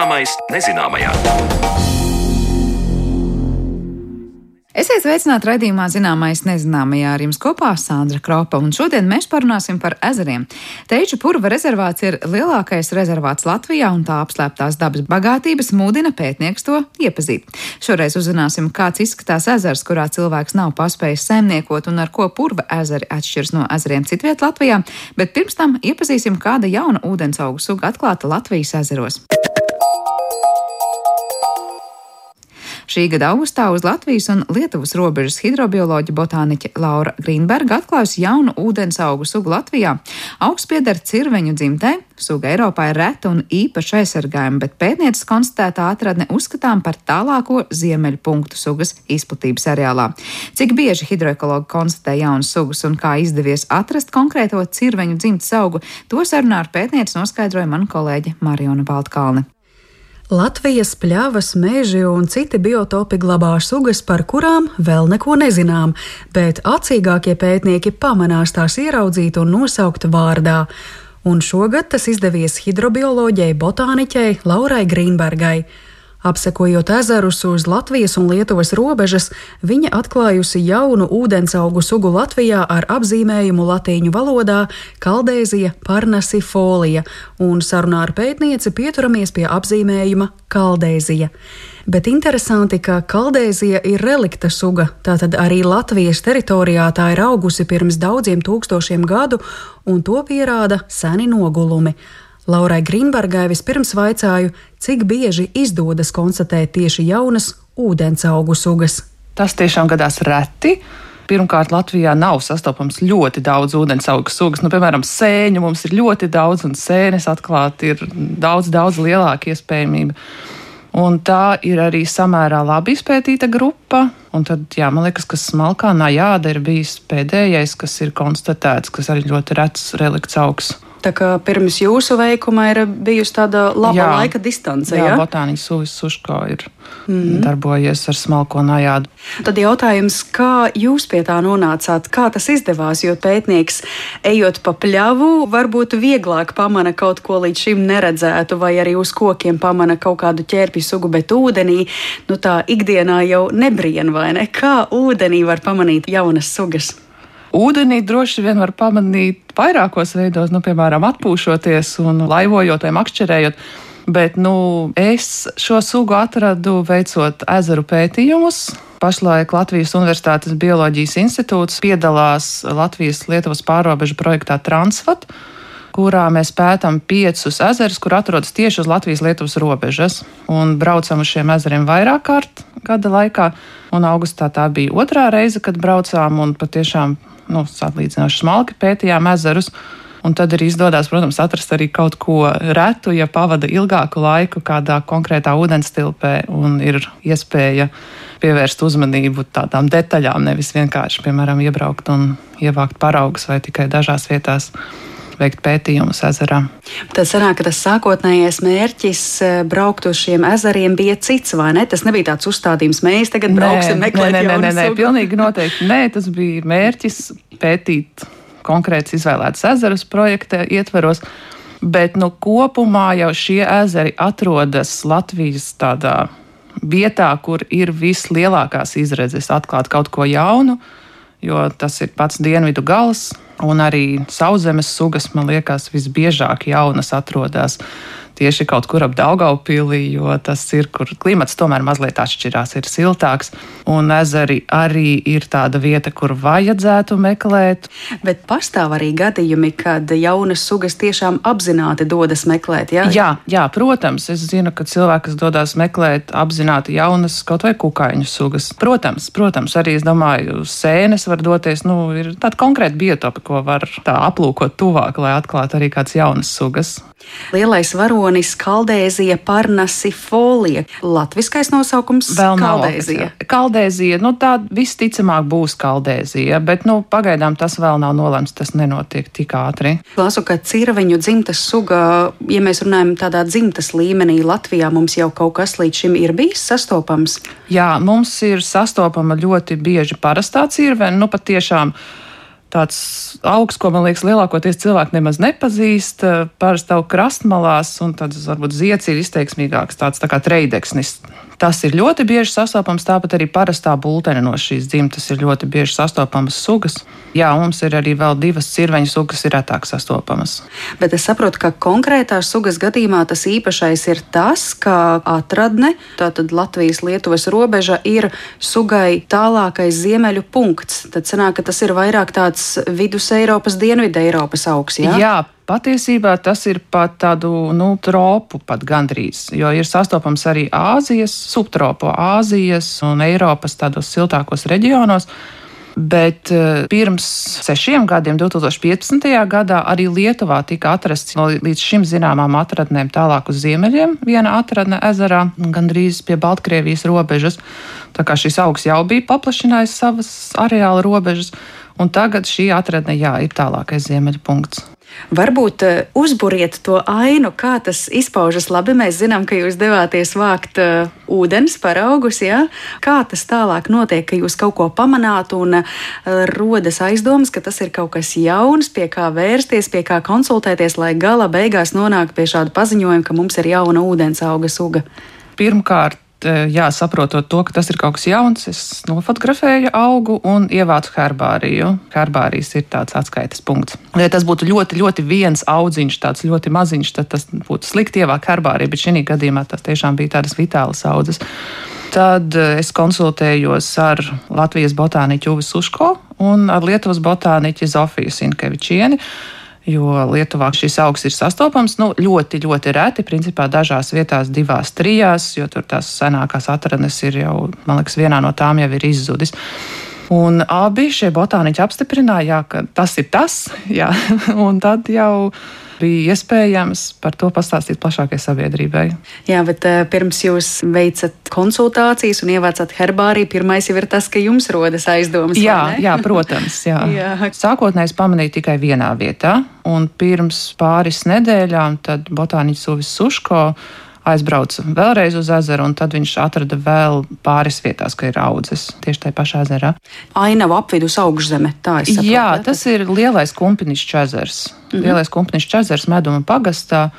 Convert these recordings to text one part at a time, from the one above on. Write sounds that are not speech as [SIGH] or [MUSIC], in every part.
Zināmais nezināmajā. Esiet sveicināti raidījumā Zināmais nezināmajā ar jums kopā Sandra Kropa, un šodien mēs parunāsim par ezeriem. Teiču purva rezervāts ir lielākais rezervāts Latvijā, un tā apslēptās dabas bagātības mūdina pētnieks to iepazīt. Šoreiz uzzināsim, kāds izskatās ezers, kurā cilvēks nav paspējis saimniekot, un ar ko purva ezeri atšķiras no ezeriem citviet Latvijā, bet pirms tam iepazīsim, kāda jauna ūdensaugu suga atklāta Latvijas ezeros. Šī gada augustā uz Latvijas un Lietuvas robežas hidrobioloģa botāniķe Laura Grīnberga atklājusi jaunu ūdens augu sugu Latvijā. Augs pieder cirveņu dzimtē, suga Eiropā ir reta un īpaši aizsargājama, bet pētnieces konstatētā atradne uzskatām par tālāko ziemeļu punktu sugas izplatības areālā. Cik bieži hidroekologi konstatē jaunas sugas un kā izdevies atrast konkrēto cirveņu dzimtes augu, to sarunā ar pētnieci noskaidroja mana kolēģe Mariona Baltkalne. Latvijas pļavas, meži un citi biotopi glabā sugas, par kurām vēl neko nezinām, bet acīgākie pētnieki pamanās tās ieraudzīt un nosaukt vārdā. Un šogad tas izdevies hidrobioloģijai, botāniķei Laurai Grīnbergai. Apsekojot ezerus uz Latvijas un Lietuvas robežas, viņa atklājusi jaunu ūdensaugu sugu Latvijā ar apzīmējumu latīņu valodā Kaldēzija parnasifolija, un sarunā ar pētnieci pieturamies pie apzīmējuma Kaldēzija. Bet interesanti, ka Kaldēzija ir relikta suga, tātad arī Latvijas teritorijā tā ir augusi pirms daudziem tūkstošiem gadu, un to pierāda seni nogulumi. Laurai Grīnbergai vispirms vaicāju, cik bieži izdodas konstatēt tieši jaunas ūdensaugu sugas. Tas tiešām gadās reti. Pirmkārt, Latvijā nav sastopams ļoti daudz ūdensaugu sugas. Nu, piemēram, sēņu mums ir ļoti daudz, un sēnes atklāt ir daudz, daudz lielāka iespējamība. Un tā ir arī samērā labi izpētīta grupa. Un tad, jā, man liekas, ka smalkā najāda ir bijis pēdējais, kas ir konstatēts, kas arī ļoti rets relikts augsts. Tā kā pirms jūsu veikuma ir bijusi tāda laba jā, laika distance. Jā, ja? botāniņš Sūvis Suško ir mm -hmm. darbojies ar smalko najādu. Tad jautājums, kā jūs pie tā nonācāt, kā tas izdevās, jo pētnieks, ejot pa pļavu, varbūt vieglāk pamana kaut ko līdz šim neredzētu, vai arī uz kokiem pamana kaut kādu ķērpju sugu, bet ūdenī, nu tā ikdienā jau nebrien vai ne? Kā ūdenī var pamanīt jaunas sugas? Ūdenī droši vien var pamanīt vairākos veidos, nu, piemēram, atpūšoties un laivojot vai makšķerējot. Bet nu, es šo sugu atradu veicot ezeru pētījumus. Pašlaik Latvijas Universitātes Bioloģijas institūts piedalās Latvijas-Lietuvas pārobežu projektā Transvat, kurā mēs pētām piecus ezerus, kur atrodas tieši uz Latvijas-Lietuvas robežas. Un braucam uz šiem ezeriem vairāk kārt gada laikā. Un augustā tā bija otrā reize, kad braucām un patiešām nu, salīdzinoši smalki pētījām ezerus. Un tad arī izdodas, protams, atrast arī kaut ko retu, ja pavada ilgāku laiku kādā konkrētā ūdenstilpē un ir iespēja pievērst uzmanību tādām detaļām, nevis vienkārši, piemēram, iebraukt un ievākt paraugus vai tikai dažās vietās veikt pētījumus ezerā. Tad sanāk, ka tas sākotnējais mērķis eh, braukt uz šiem ezeriem bija cits, vai ne? Tas nebija tāds uzstādījums, mēs tagad brauksim nē, meklēt. Nē, nē, nē, nē, pilnīgi noteikti. Nē, tas bija mērķis pētīt konkrēts izvēlēts ezerus projekta ietveros. Bet nu, kopumā jau šie ezeri atrodas Latvijas tādā vietā, kur ir vislielākās izredzes atklāt kaut ko jaunu, jo tas ir pats dienvidu gals, Un arī sauszemes sugas, man liekas, visbiežāk jaunas atrodas tieši kaut kur ap Daugaupīlī, jo tas ir, kur klimats tomēr mazliet atšķirās, ir siltāks. Un ezeri arī ir tāda vieta, kur vajadzētu meklēt. Bet pastāv arī gadījumi, kad jaunas sugas tiešām apzināti dodas meklēt. Jā, jā, jā protams, es zinu, ka cilvēki, kas dodas meklēt apzināti jaunas kaut vai kukaiņu sugas. Protams, protams, arī es domāju, sēnes var doties, nu, ir tāda konkrēta biotopa, ko var tā aplūkot tuvāk, lai atklātu arī kādas jaunas sugas. Lielais varonis Kaldēzija parnasifolija. Latviskais nosaukums vēl nav Kaldēzija. Kaldēzija, nu tā visticamāk būs Kaldēzija, bet nu pagaidām tas vēl nav nolemts, tas nenotiek tik ātri. Lasu, ka cirveņu dzimtas suga, ja mēs runājam tādā dzimtas līmenī Latvijā, mums jau kaut kas līdz šim ir bijis sastopams? Jā, mums ir sastopama ļoti bieži parastā cirvene, nu patiešām tāds augs, ko man liekas, lielākoties cilvēki nemaz nepazīst. Parasti aug krastmalās, un tad varbūt zieds ir izteiksmīgāks, tāds tā kā treideksnis. Tas ir ļoti bieži sastopams, tāpat arī parastā bultene no šīs dzimtas ir ļoti bieži sastopamas sugas. Jā, mums ir arī vēl divas cirveņu sugas, kas ir retāk sastopamas. Bet es saprotu, ka konkrētās sugas gadījumā tas īpašais ir tas, ka atradne, tātad Latvijas-Lietuvas robeža, ir sugai tālākais ziemeļu punkts. Tad sanāk, ka tas ir vairāk tāds vidus Eiropas, dienvidu Eiropas augs. Jā? jā Patiesībā tas ir pat tādu nu, tropu pat gandrīz, jo ir sastopams arī Āzijas, subtropu Āzijas un Eiropas tādos siltākos reģionos. Bet eh, pirms sešiem gadiem, 2015. gadā, arī Lietuvā tika atrasts no līdz šim zināmām atradnēm tālāk uz ziemeļiem. Viena atradne ezerā, gandrīz pie Baltkrievijas robežas. Tā kā šis augs jau bija paplašinājis savas areāla robežas, un tagad šī atradne jā, ir tālākais ziemeļa punkts. Varbūt uh, uzburiet to ainu, kā tas izpaužas. Labi, mēs zinām, ka jūs devāties vākt uh, ūdens paraugus, jā. Kā tas tālāk notiek, ka jūs kaut ko pamanāt un uh, rodas aizdomas, ka tas ir kaut kas jauns, pie kā vērsties, pie kā konsultēties, lai gala beigās nonāktu pie šāda paziņojuma, ka mums ir jauna ūdens auga suga. Pirmkārt, jā, saprotot to, ka tas ir kaut kas jauns, es nofotografēju augu un ievācu herbāriju. Herbārijas ir tāds atskaites punkts. Ja tas būtu ļoti, ļoti viens audziņš, tāds ļoti maziņš, tad tas būtu slikti ievākt herbāriju, bet šī gadījumā tas tiešām bija tādas vitālas audzes. Tad es konsultējos ar Latvijas botāniķu Uvi Suško un ar Lietuvas botāniķi Zofiju Sinkevičieni jo Lietuvā šis augs ir sastopams nu, ļoti, ļoti reti. Principā dažās vietās, divās, trijās, jo tur tās senākās atradnes ir jau, man liekas, vienā no tām jau ir izzudis. Un abi šie botāniķi apstiprināja, jā, ka tas ir tas, jā, [LAUGHS] un tad jau bija iespējams par to pastāstīt plašākai sabiedrībai. Jā, bet uh, pirms jūs veicat konsultācijas un ievācat herbāriju, pirmais jau ir tas, ka jums rodas aizdomas. Jā, jā protams. Jā. [LAUGHS] jā. Sākotnēji es pamanīju tikai vienā vietā, un pirms pāris nedēļām botāniķis Uvis Suško aizbrauca vēlreiz uz ezeru, un tad viņš atrada vēl pāris vietās, ka ir audzes tieši tajā pašā ezerā. Ainava apvidus augšzeme, tā ir. Jā, tas ir lielais kumpinišķis ezers. Mm -hmm. Lielais kumpinišķis ezers meduma pagastā.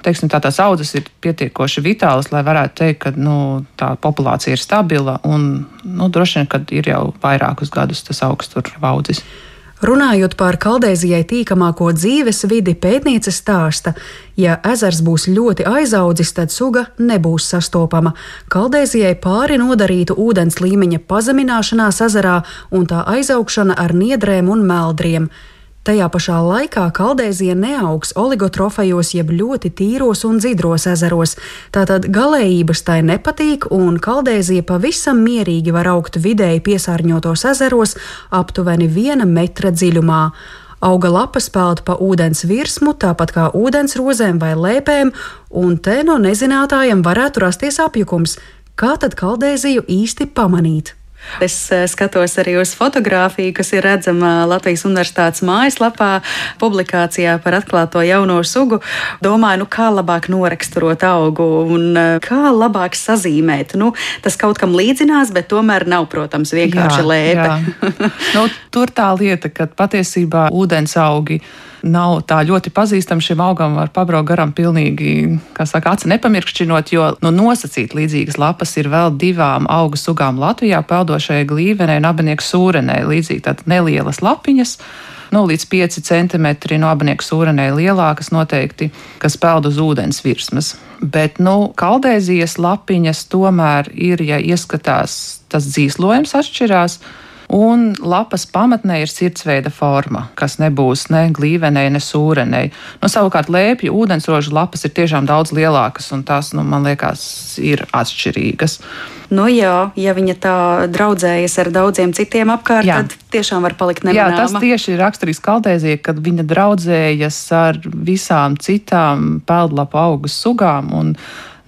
Teiksim, tā tās audzes ir pietiekoši vitālas, lai varētu teikt, ka nu, tā populācija ir stabila un nu, droši vien, ka ir jau vairākus gadus tas augsts tur audzis. Runājot par Kaldēzijai tīkamāko dzīves vidi, pētniece stāsta, ja ezers būs ļoti aizaudzis, tad suga nebūs sastopama. Kaldēzijai pāri nodarītu ūdens līmeņa pazemināšanās ezerā un tā aizaugšana ar niedrēm un meldriem. Tajā pašā laikā kaldēzija neaugs oligotrofejos, jeb ļoti tīros un dzidros ezeros. Tātad galējības tai nepatīk, un kaldēzija pavisam mierīgi var augt vidēji piesārņotos ezeros aptuveni viena metra dziļumā. Auga lapas peld pa ūdens virsmu, tāpat kā ūdens rozēm vai lēpēm, un te no nezinātājiem varētu rasties apjukums. Kā tad kaldēziju īsti pamanīt? Es eh, skatos arī uz fotografiju, kas ir redzama Latvijas Universitātes mājaslapā, publikācijā par atklāto jauno sugu. Domāju, nu, kā labāk noraksturot augu un eh, kā labāk sazīmēt. Nu, tas kaut kam līdzinās, bet tomēr nav, protams, vienkārši jā, lēpe. [LAUGHS] nu, tur tā lieta, ka patiesībā ūdens augi nav tā ļoti pazīstama. Šim augam var pabraukt garām pilnīgi, kā saka, aci nepamirkšķinot, jo nu, nosacīt līdzīgas lapas ir vēl divām augu sugām Latvijā - peldošajai glīvenai un abenieku sūrenai. Līdzīgi tātad nelielas lapiņas. Nu, līdz 5 centimetri no abenieku sūrenē lielākas noteikti, kas peld uz ūdens virsmas. Bet, nu, kaldēzijas lapiņas tomēr ir, ja ieskatās, tas dzīslojums atšķirās. Un lapas pamatnē ir sirdsveida forma, kas nebūs ne glīvenei, ne sūrenei. Nu, savukārt lēpju ūdensrožu lapas ir tiešām daudz lielākas, un tās, nu, man liekas, ir atšķirīgas. Nu, jā, ja viņa tā draudzējas ar daudziem citiem apkārt, jā. tad tiešām var palikt nemanāma. Jā, tas tieši ir raksturīgs kaldēzijai, kad viņa draudzējas ar visām citām peldlapu augu sugām. Un,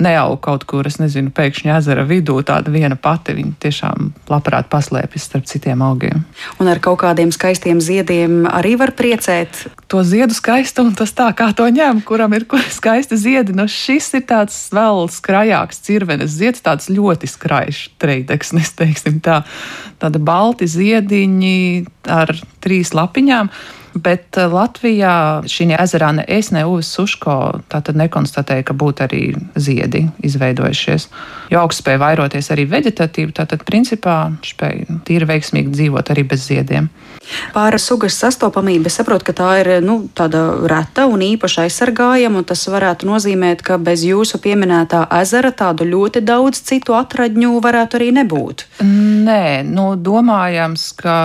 neaug kaut kur, es nezinu, pēkšņi ezera vidū, tāda viena pati. Viņa tiešām labprāt paslēpjas starp citiem augiem. Un ar kaut kādiem skaistiem ziediem arī var priecēt. To ziedu skaistumu, tas tā kā to ņem, kuram ir skaisti ziedi. Nu, šis ir tāds vēl skrajāks cirvenes zieds, tāds ļoti skraišs treideksnis, [LAUGHS] teiksim tā. Tāda balti ziediņi ar trīs lapiņām. Bet eh, Latvijā šī ezerā ne es, ne Uvis Suško tātad nekonstatēja, ka būtu arī ziedi izveidojušies. Jo augsts spēja vairoties arī vegetatīvi, tātad principā spēja tīri veiksmīgi dzīvot arī bez ziediem. Pāra sugas sastopamība, es saprotu, ka tā ir nu, tāda reta un īpaši aizsargājama, tas varētu nozīmēt, ka bez jūsu pieminētā ezera tādu ļoti daudz citu atradņu varētu arī nebūt. Nē, nu, domājams, ka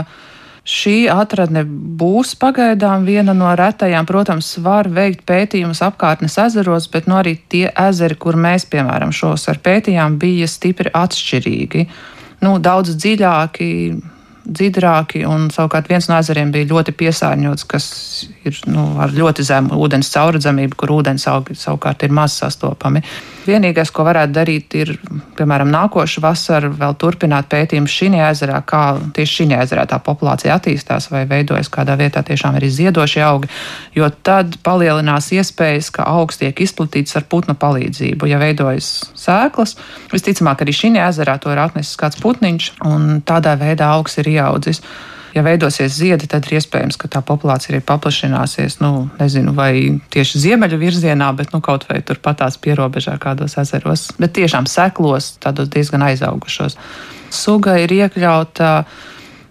Šī atradne būs pagaidām viena no retajām. Protams, var veikt pētījumus apkārtnes ezeros, bet no nu arī tie ezeri, kur mēs, piemēram, šos ar pētījām, bija stipri atšķirīgi. Nu, daudz dziļāki, dziļāki, un savukārt viens no ezeriem bija ļoti piesārņots, kas ir nu, ar ļoti zemu ūdens caurredzamību, kur ūdens savukārt ir maz sastopami. Vienīgais, ko varētu darīt, ir, piemēram, nākošu vasaru vēl turpināt pētījumus šī ezerā, kā tieši šī ezerā tā populācija attīstās vai veidojas kādā vietā tiešām arī ziedošie augi, jo tad palielinās iespējas, ka augs tiek izplatīts ar putnu palīdzību. Ja veidojas sēklas, visticamāk arī šī ezerā to ir atnesis kāds putniņš, un tādā veidā augs ir ieaudzis ja veidosies ziedi, tad ir iespējams, ka tā populācija arī paplašināsies. Nu, nezinu, vai tieši ziemeļu virzienā, bet nu, kaut vai turpatās pierobežā kādos ezeros. Bet tiešām seklos, tādos diezgan aizaugušos. Suga ir iekļauta.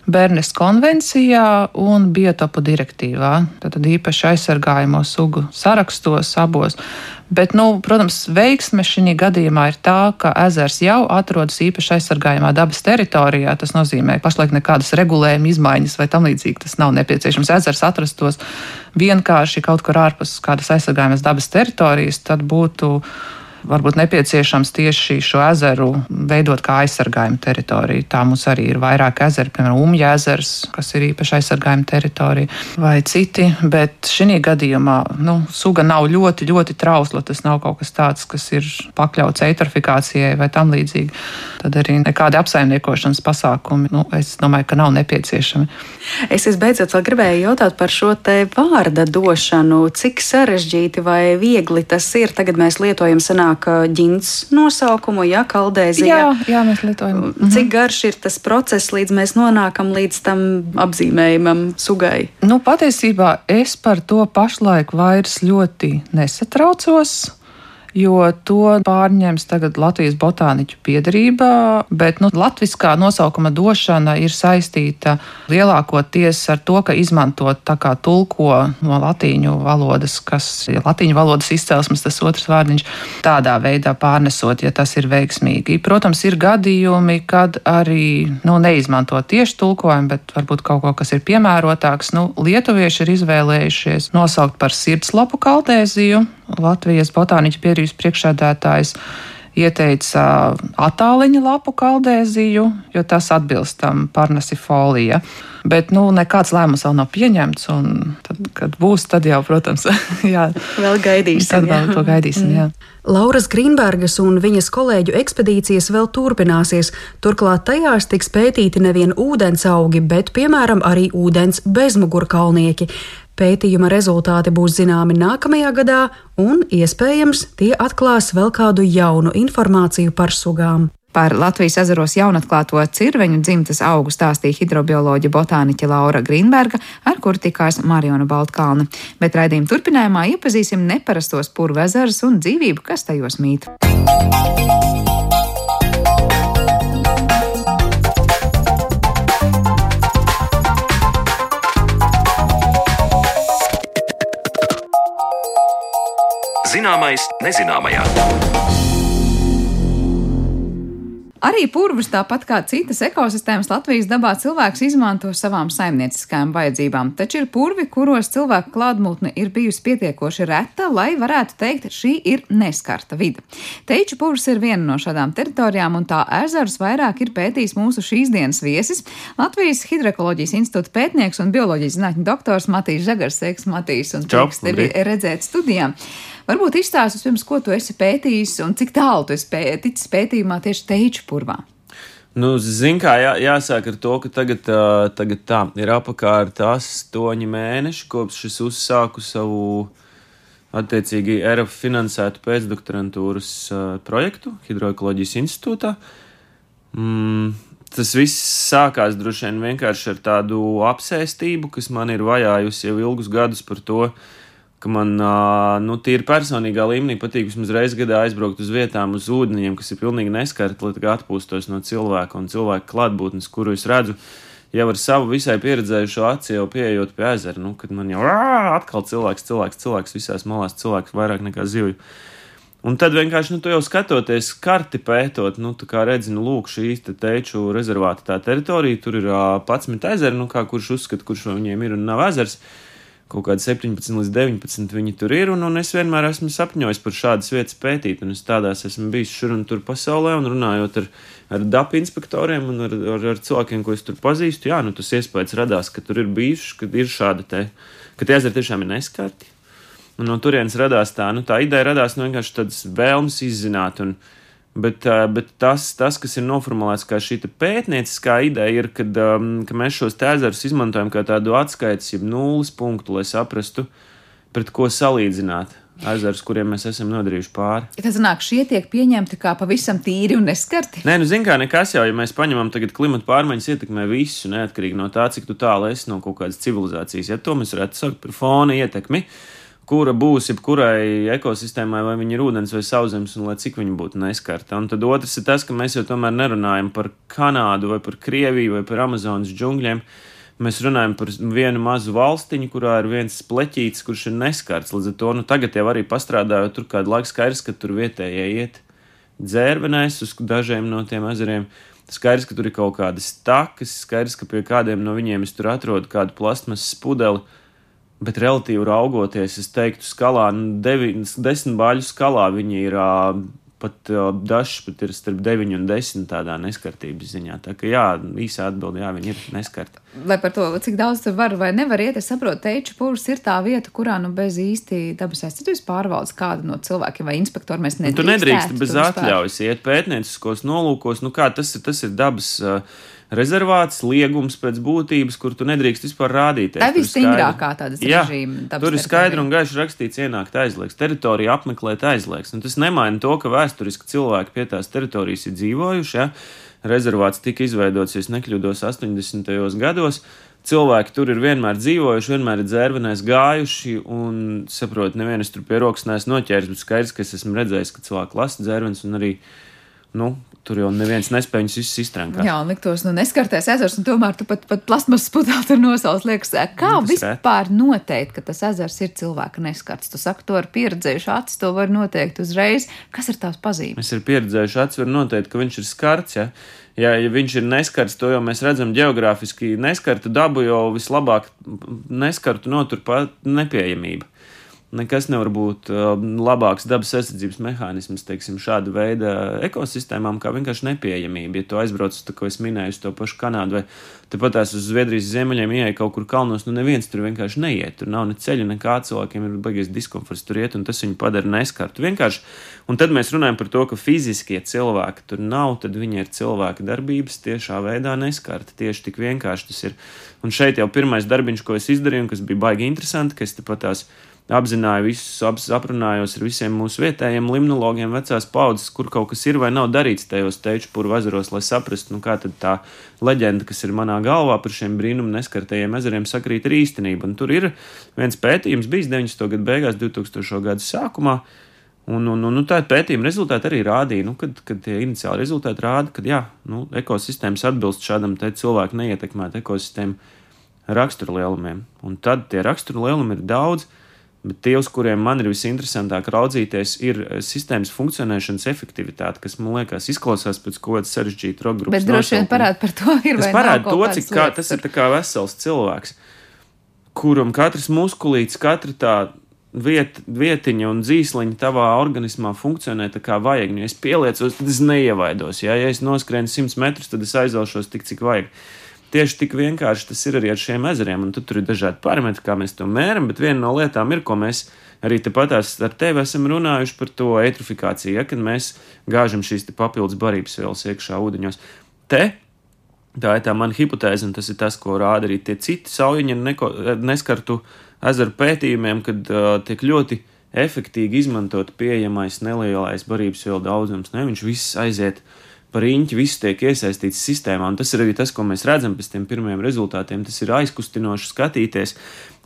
Bērnes konvencijā un biotopu direktīvā, tad īpaši aizsargājamo sugu sarakstos abos. Bet, nu, protams, veiksme šī gadījumā ir tā, ka ezers jau atrodas īpaši aizsargājumā dabas teritorijā. Tas nozīmē, ka pašlaik nekādas regulējuma izmaiņas vai tam līdzīgi tas nav nepieciešams. Ezers atrastos vienkārši kaut kur ārpus kādas aizsargājamas dabas teritorijas, tad būtu varbūt nepieciešams tieši šo ezeru veidot kā aizsargājumu teritoriju. Tā mums arī ir vairāk ezeru, piemēram, Umja ezers, kas ir īpaši aizsargājuma teritorija, vai citi. Bet šī gadījumā nu, suga nav ļoti, ļoti trausla. Tas nav kaut kas tāds, kas ir pakļauts eitrofikācijai vai tam līdzīgi. Tad arī nekādi apsaimniekošanas pasākumi, nu, es domāju, ka nav nepieciešami. Es visbeidzot vēl gribēju jautāt par šo te vārda došanu. Cik sarežģīti vai viegli tas ir? Tagad mēs lietojam senāk vairāk ģins nosaukumu, ja kaldēzija. Jā, jā, mēs lietojam. Mhm. Cik garš ir tas process, līdz mēs nonākam līdz tam apzīmējumam sugai? Nu, patiesībā es par to pašlaik vairs ļoti nesatraucos jo to pārņems tagad Latvijas botāniķu piedarībā, bet nu, latviskā nosaukuma došana ir saistīta lielākoties ar to, ka izmantot tā kā tulko no latīņu valodas, kas ir latīņu valodas izcelsmes, tas otrs vārdiņš, tādā veidā pārnesot, ja tas ir veiksmīgi. Protams, ir gadījumi, kad arī nu, neizmanto tieši tulkojumu, bet varbūt kaut ko, kas ir piemērotāks. Nu, lietuvieši ir izvēlējušies nosaukt par sirdslapu kaldēziju, Latvijas botāniķu biedrības priekšsēdētājs ieteica attāliņa lapu kaldēziju, jo tas atbilst tam parnasifolija. Bet nu, nekāds lēmums vēl nav pieņemts. Tad, kad būs, tad jau, protams, [LAUGHS] jā, vēl gaidīsim. Tad vēl to gaidīsim. Jā. Mm. Lauras Grīnbergas un viņas kolēģu ekspedīcijas vēl turpināsies. Turklāt tajās tiks pētīti nevien ūdens augi, bet, piemēram, arī ūdens bezmugurkalnieki. Pētījuma rezultāti būs zināmi nākamajā gadā, un iespējams tie atklās vēl kādu jaunu informāciju par sugām. Par Latvijas ezeros jaunatklāto cirveņu dzimtas augu stāstīja hidrobioloģija botāniķe Laura Grīnberga, ar kuru tikās Mariona Baltkalna. Bet raidījuma turpinājumā iepazīsim neparastos purvu ezerus un dzīvību, kas tajos mīt. Zināmais nezināmajā. Arī purvus, tāpat kā citas ekosistēmas Latvijas dabā, cilvēks izmanto savām saimnieciskajām vajadzībām. Taču ir purvi, kuros cilvēku klātbūtne ir bijusi pietiekoši reta, lai varētu teikt, šī ir neskarta vide. Teiču purvs ir viena no šādām teritorijām, un tā ezerus vairāk ir pētījis mūsu šīs dienas viesis - Latvijas Hidrokoloģijas institūta pētnieks un bioloģijas zinātņu doktors Matīs Žagars. Sveiks, Matīs, un prieks tevi redzēt studijā. Varbūt izstāsti pirms, ko tu esi pētījis un cik tālu tu esi pētījis pētījumā tieši teiču purvā. Nu, Ziniet, kā jā, jāsāk ar to, ka tagad, uh, tagad tā ir apkārt astoņi mēneši, kopš es uzsāku savu attiecīgi Eiropas finansētu pēcdoktorantūras uh, projektu Hidroekoloģijas institūtā. Mm, tas viss sākās droši vien vienkārši ar tādu apsēstību, kas man ir vajājusi jau ilgus gadus par to, uh, ka man, nu, tīri personīgā līmenī patīk vismaz reizes gadā aizbraukt uz vietām, uz ūdeņiem, kas ir pilnīgi neskarti, lai atpūstos no cilvēka un cilvēka klātbūtnes, kuru es redzu jau ar savu visai pieredzējušo aci, jau pieejot pie ezera. Nu, kad man jau atkal cilvēks, cilvēks, cilvēks visās malās, cilvēks vairāk nekā zivju. Un tad vienkārši, nu, tu jau skatoties, karti pētot, nu, tā kā redzi, nu, lūk, šī te teču rezervāta tā teritorija, tur ir uh, 11 ezeri, nu, kā kurš uzskata, kurš no viņiem ir un nav ezers. Uh, kaut kādi 17 līdz 19 viņi tur ir, un, un es vienmēr esmu sapņojis par šādas vietas pētīt, un es tādās esmu bijis šur un tur pasaulē, un runājot ar, ar DAP inspektoriem un ar, ar, ar cilvēkiem, ko es tur pazīstu, jā, nu tas iespējas radās, ka tur ir bijuši, ka ir šāda te, ka tie ezeri tiešām ir neskarti. Un no turienes radās tā, nu tā ideja radās no vienkārši tādas vēlmes izzināt, un, uh, Bet, bet tas, tas, kas ir noformulēts kā šī pētnieciskā ideja, ir, kad, um, ka mēs šos tēzerus izmantojam kā tādu atskaites, jeb nulles punktu, lai saprastu, pret ko salīdzināt ezerus, kuriem mēs esam nodarījuši pāri. Tas nāk, šie tiek pieņemti kā pavisam tīri un neskarti. Nē, nu, zin kā nekas jau, ja mēs paņemam tagad klimata pārmaiņas ietekmē visu, neatkarīgi no tā, cik tālu esi no kaut kādas civilizācijas. Ja to mēs varētu saukt par fona ietekmi, uh, kura būs jebkurai ekosistēmai, vai viņa ir ūdens vai sauszemes, un lai cik viņa būtu neskarta. Un tad otrs ir tas, ka mēs jau tomēr nerunājam par Kanādu vai par Krieviju vai par Amazonas džungļiem. Mēs runājam par vienu mazu valstiņu, kurā ir viens pleķītis, kurš ir neskarts. Līdz ar to nu, tagad jau arī pastrādājot, tur kādu laiku skaidrs, ka tur vietējie iet dzērvenēs uz dažiem no tiem ezeriem. Skaidrs, ka tur ir kaut kādas takas, skaidrs, ka pie kādiem no viņiem es tur atrodu kādu plastmasas pudeli Bet relatīvi raugoties, es teiktu, skalā, nu, deviņas, desmit bāļu skalā viņi ir pat dažs pat ir starp 9 un 10 tādā neskartības ziņā. Tā kā jā, īsā atbilde, jā, viņi ir neskarti. Lai par to, cik daudz tur var vai nevar iet, es saprotu, teiču pūrs ir tā vieta, kurā nu bez īsti dabas aizsardzības pārvaldes kāda no cilvēkiem vai inspektori mēs nedrīkst. Nu, tu nedrīkst bez atļaujas iet pētnieciskos nolūkos, nu kā tas ir, tas ir dabas. Uh, rezervāts, liegums pēc būtības, kur tu nedrīkst vispār rādīties. Tā ir visstingrākā tāda režīma. Tur ir skaidri un gaiši rakstīts, ienākt aizliegts, teritoriju apmeklēt aizliegts. Un tas nemaina to, ka vēsturiski cilvēki pie tās teritorijas ir dzīvojuši. Ja? Rezervāts tika izveidots, ja nekļūdos, 80. gados. Cilvēki tur ir vienmēr dzīvojuši, vienmēr ir dzērvenēs gājuši, un saprotu, nevienas tur pie rokas neesmu noķēris, bet skaidrs, ka es esmu redzējis, ka cilvēki lasa dzērvenes un arī nu, Tur jau neviens nespēja viņus visus iztrankāt. Jā, un liktos, nu, neskarties ezers, un tomēr tu pat, pat plasmas pudeli tur nosauc. Liekas, kā nu, vispār ret. noteikt, ka tas ezers ir cilvēka neskarts? Tu saki, to ar pieredzējušu acis, to var noteikt uzreiz. Kas ir tās pazīmes? Es ar pieredzējušu acis varu noteikt, ka viņš ir skarts. Ja? Ja, ja viņš ir neskarts, to jau mēs redzam geogrāfiski. Neskarta dabu jau vislabāk neskartu noturpa nepieejamība nekas nevar būt uh, labāks dabas aizsardzības mehānisms, teiksim, šāda veida ekosistēmām, kā vienkārši nepieejamība. Ja tu aizbrauc, tā, ko es minēju, uz to pašu Kanādu vai tepat tās uz Zviedrijas ziemeļiem, ieej kaut kur kalnos, nu neviens tur vienkārši neiet. Tur nav ne ceļa, nekā cilvēkiem ir baigies diskomforts tur iet, un tas viņu padara neskartu. Vienkārši, un tad mēs runājam par to, ka fiziskie cilvēki tur nav, tad viņi ir cilvēka darbības tiešā veidā neskarti. Tieši tik vienkārši tas ir. Un šeit jau pirmais darbiņš, ko es izdarīju, un kas bija baigi interesanti, ka es tepat tās apzināju visus, ap, aprunājos ar visiem mūsu vietējiem limnologiem, vecās paudzes, kur kaut kas ir vai nav darīts tajos teču puru ezeros, lai saprastu, nu, kā tā leģenda, kas ir manā galvā par šiem brīnumu neskartajiem ezeriem, sakrīt ar īstenību. Un tur ir viens pētījums bijis 90. gadu beigās, 2000. gadu sākumā. Un, un, un, un tā pētījuma rezultāti arī rādīja, nu, kad, kad tie iniciāli rezultāti rāda, ka jā, nu, ekosistēmas atbilst šādam cilvēku neietekmētu ekosistēmu raksturlielumiem. Un tad tie raksturlielumi ir daudz, uh, Bet tie, uz kuriem man ir visinteresantāk raudzīties, ir eh, sistēmas funkcionēšanas efektivitāte, kas man liekas izklausās pēc kaut kāda sarežģīta roka grupas. Bet droši vien parāda par to, ir tas parāda to, cik kā, tas ir kā vesels cilvēks, kuram katrs muskulīts, katra tā viet, vietiņa un dzīsliņa tavā organismā funkcionē tā kā vajag. Nu, ja es pieliecos, tad es neievaidos. Ja, ja es noskrienu 100 metrus, tad es aizelšos tik, cik vajag. Tieši tik vienkārši tas ir arī ar šiem ezeriem, un tur ir dažādi parametri, kā mēs to mēram, bet viena no lietām ir, ko mēs arī tepatās ar tevi esam runājuši par to eitrofikāciju, ja, kad mēs gāžam šīs papildus barības vielas iekšā ūdeņos. te. Tā ir tā mana hipotēze, un tas ir tas, ko rāda arī tie citi saujiņa neko, neskartu ezeru pētījumiem, kad uh, tiek ļoti efektīvi izmantot pieejamais nelielais barības vielu daudzums. Ne? Viņš viss aiziet par īņķi, viss tiek iesaistīts sistēmā, un tas ir arī tas, ko mēs redzam pēc tiem pirmiem rezultātiem. Tas ir aizkustinoši skatīties,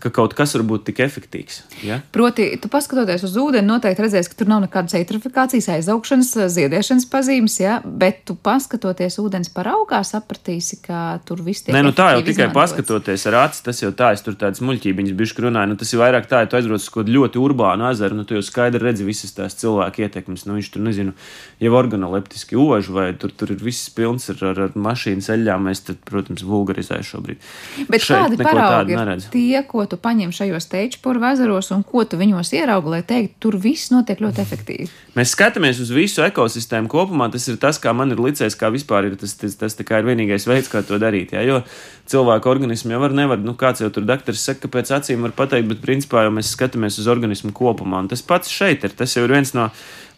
ka kaut kas var būt tik efektīvs. Ja? Proti, tu paskatoties uz ūdeni, noteikti redzēsi, ka tur nav nekādas eitrifikācijas, aizaugšanas, ziedēšanas pazīmes, ja? bet tu paskatoties ūdens paraugā, sapratīsi, ka tur viss tiek. Nē, nu tā jau tikai izmantots. paskatoties ar aci, tas jau tā, es tur tādas muļķībiņas bišķi runāju, nu tas ir vairāk tā, ja tu aizbrauc uz kaut ļoti urbānu ezeru, nu tu jau skaidri redzi visas tās cilvēku ietekmes, nu viņš tur, nezinu, jau organoleptiski ož, vai tur, tur ir viss pilns ar, ar, ar mašīnas eļļām, mēs tad, protams, vulgarizēju šobrīd. Bet Šeit kādi paraugi ir tie, ko tu paņem šajos tečpuru ezeros un ko tu viņos ieraugi, lai teikt, tur viss notiek ļoti efektīvi? Mēs skatāmies uz visu ekosistēmu kopumā. Tas ir tas, kā man ir licies, kā vispār ir tas, tas, tas ir vienīgais veids, kā to darīt. Jā, jo cilvēku organismu jau var, nevar, nu kāds jau tur doktors saka, ka pēc acīm var pateikt, bet principā jau mēs skatāmies uz organismu kopumā. Un tas pats šeit ir. Tas jau ir viens no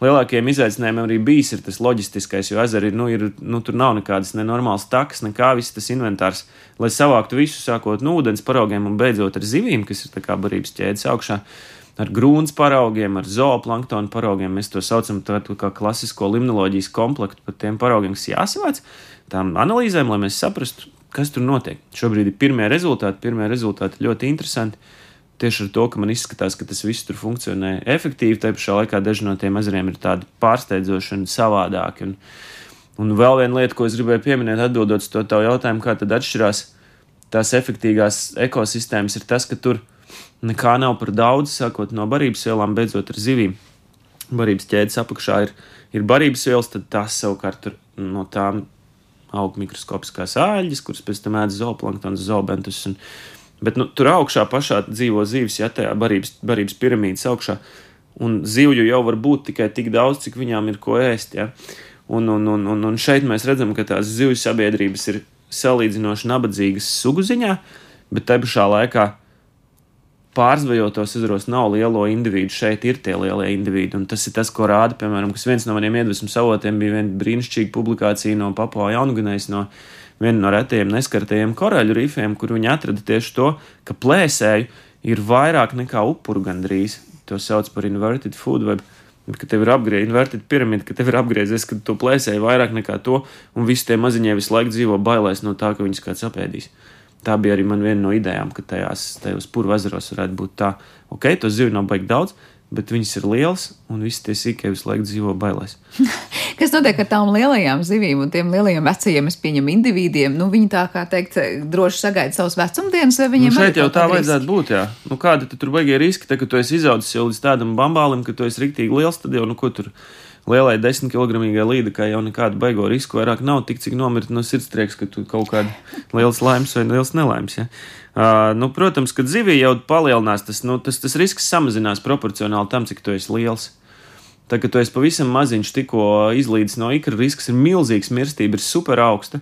lielākajiem izaicinājumiem arī bijis, ir tas loģistiskais, jo ezeri ir, nu, ir, nu, tur nav nekādas nenormālas takas, nekā viss tas inventārs, lai savāktu visu, sākot no ūdens paraugiem un beidzot ar zivīm, kas ir tā kā barības ķēdes augšā. Ar grūns paraugiem, ar zooplanktonu paraugiem. Mēs to saucam par kā klasisko limnoloģijas komplektu, par tiem paraugiem, kas jāsavāc, tām analīzēm, lai mēs saprastu, kas tur notiek. Šobrīd ir pirmie rezultāti, pirmie rezultāti ļoti interesanti. Tieši ar to, ka man izskatās, ka tas viss tur funkcionē efektīvi, tā pašā laikā daži no tiem ezeriem ir tādi pārsteidzoši un savādāki. Un, un vēl viena lieta, ko es gribēju pieminēt, atbildot uz to tavu jautājumu, kā tad atšķirās tās efektīvās ekosistēmas, ir tas, ka tur nekā nav par daudz, sākot no barības vielām, beidzot ar zivīm. Barības ķēdes apakšā ir, ir barības vielas, tad tās savukārt no tām aug mikroskopiskās āļas, kuras pēc tam ēd zooplanktons, zoobentus. Un, bet nu, tur augšā pašā dzīvo zīves, ja tajā barības, barības piramīdas augšā. Un zivju jau var būt tikai tik daudz, cik viņām ir ko ēst. Ja? Un, un, un, un, un šeit mēs redzam, ka tās zivju sabiedrības ir salīdzinoši nabadzīgas sugu ziņā, bet te pašā laikā pārzvejotos ezeros nav lielo individu, šeit ir tie lielie individi. Un tas ir tas, ko rāda, piemēram, kas viens no maniem iedvesmas avotiem bija viena brīnišķīga publikācija no Papua Jaungunējas, no viena no retajiem neskartajiem koraļu rifiem, kur viņi atrada tieši to, ka plēsēju ir vairāk nekā upuru gandrīz. To sauc par inverted food web. Ka tev ir apgriezta invertēta piramīda, ka tev ir apgriezies, ka tu plēsēji vairāk nekā to, un visi tie maziņie visu laiku dzīvo bailēs no tā, ka viņus kāds apēdīs. Tā bija arī viena no idejām, ka tajās, tajos purva ezeros varētu būt tā, ok, to zivju nav baigi daudz, bet viņas ir lielas, un visi tie sīkie visu laiku dzīvo bailēs. [LAUGHS] Kas notiek ar tām lielajām zivīm un tiem lielajiem vecajiem, es pieņemu, individiem? Nu, viņi tā kā teikt, droši sagaida savus vecumdienas, vai viņiem Nu, arī šeit jau tā vajadzētu būt. Jā. Nu, kādi tad tur baigie riski? Tā, ka tu esi izaudzis jau līdz tādam bambālim, ka tu esi riktīgi liels, tad jau nu, ko tur lielai desmit līde, kā jau nekādu baigo risku vairāk nav, tik cik nomirt no sirdstrieks, ka tu kaut kāda liels laimes vai liels nelaimes. Ja? Uh, nu, protams, kad zivī jau palielinās, tas, nu, tas, tas risks samazinās proporcionāli tam, cik tu esi liels. Tā kā tu esi pavisam maziņš, tikko izlīdis no ikra, risks ir milzīgs, mirstība ir super augsta.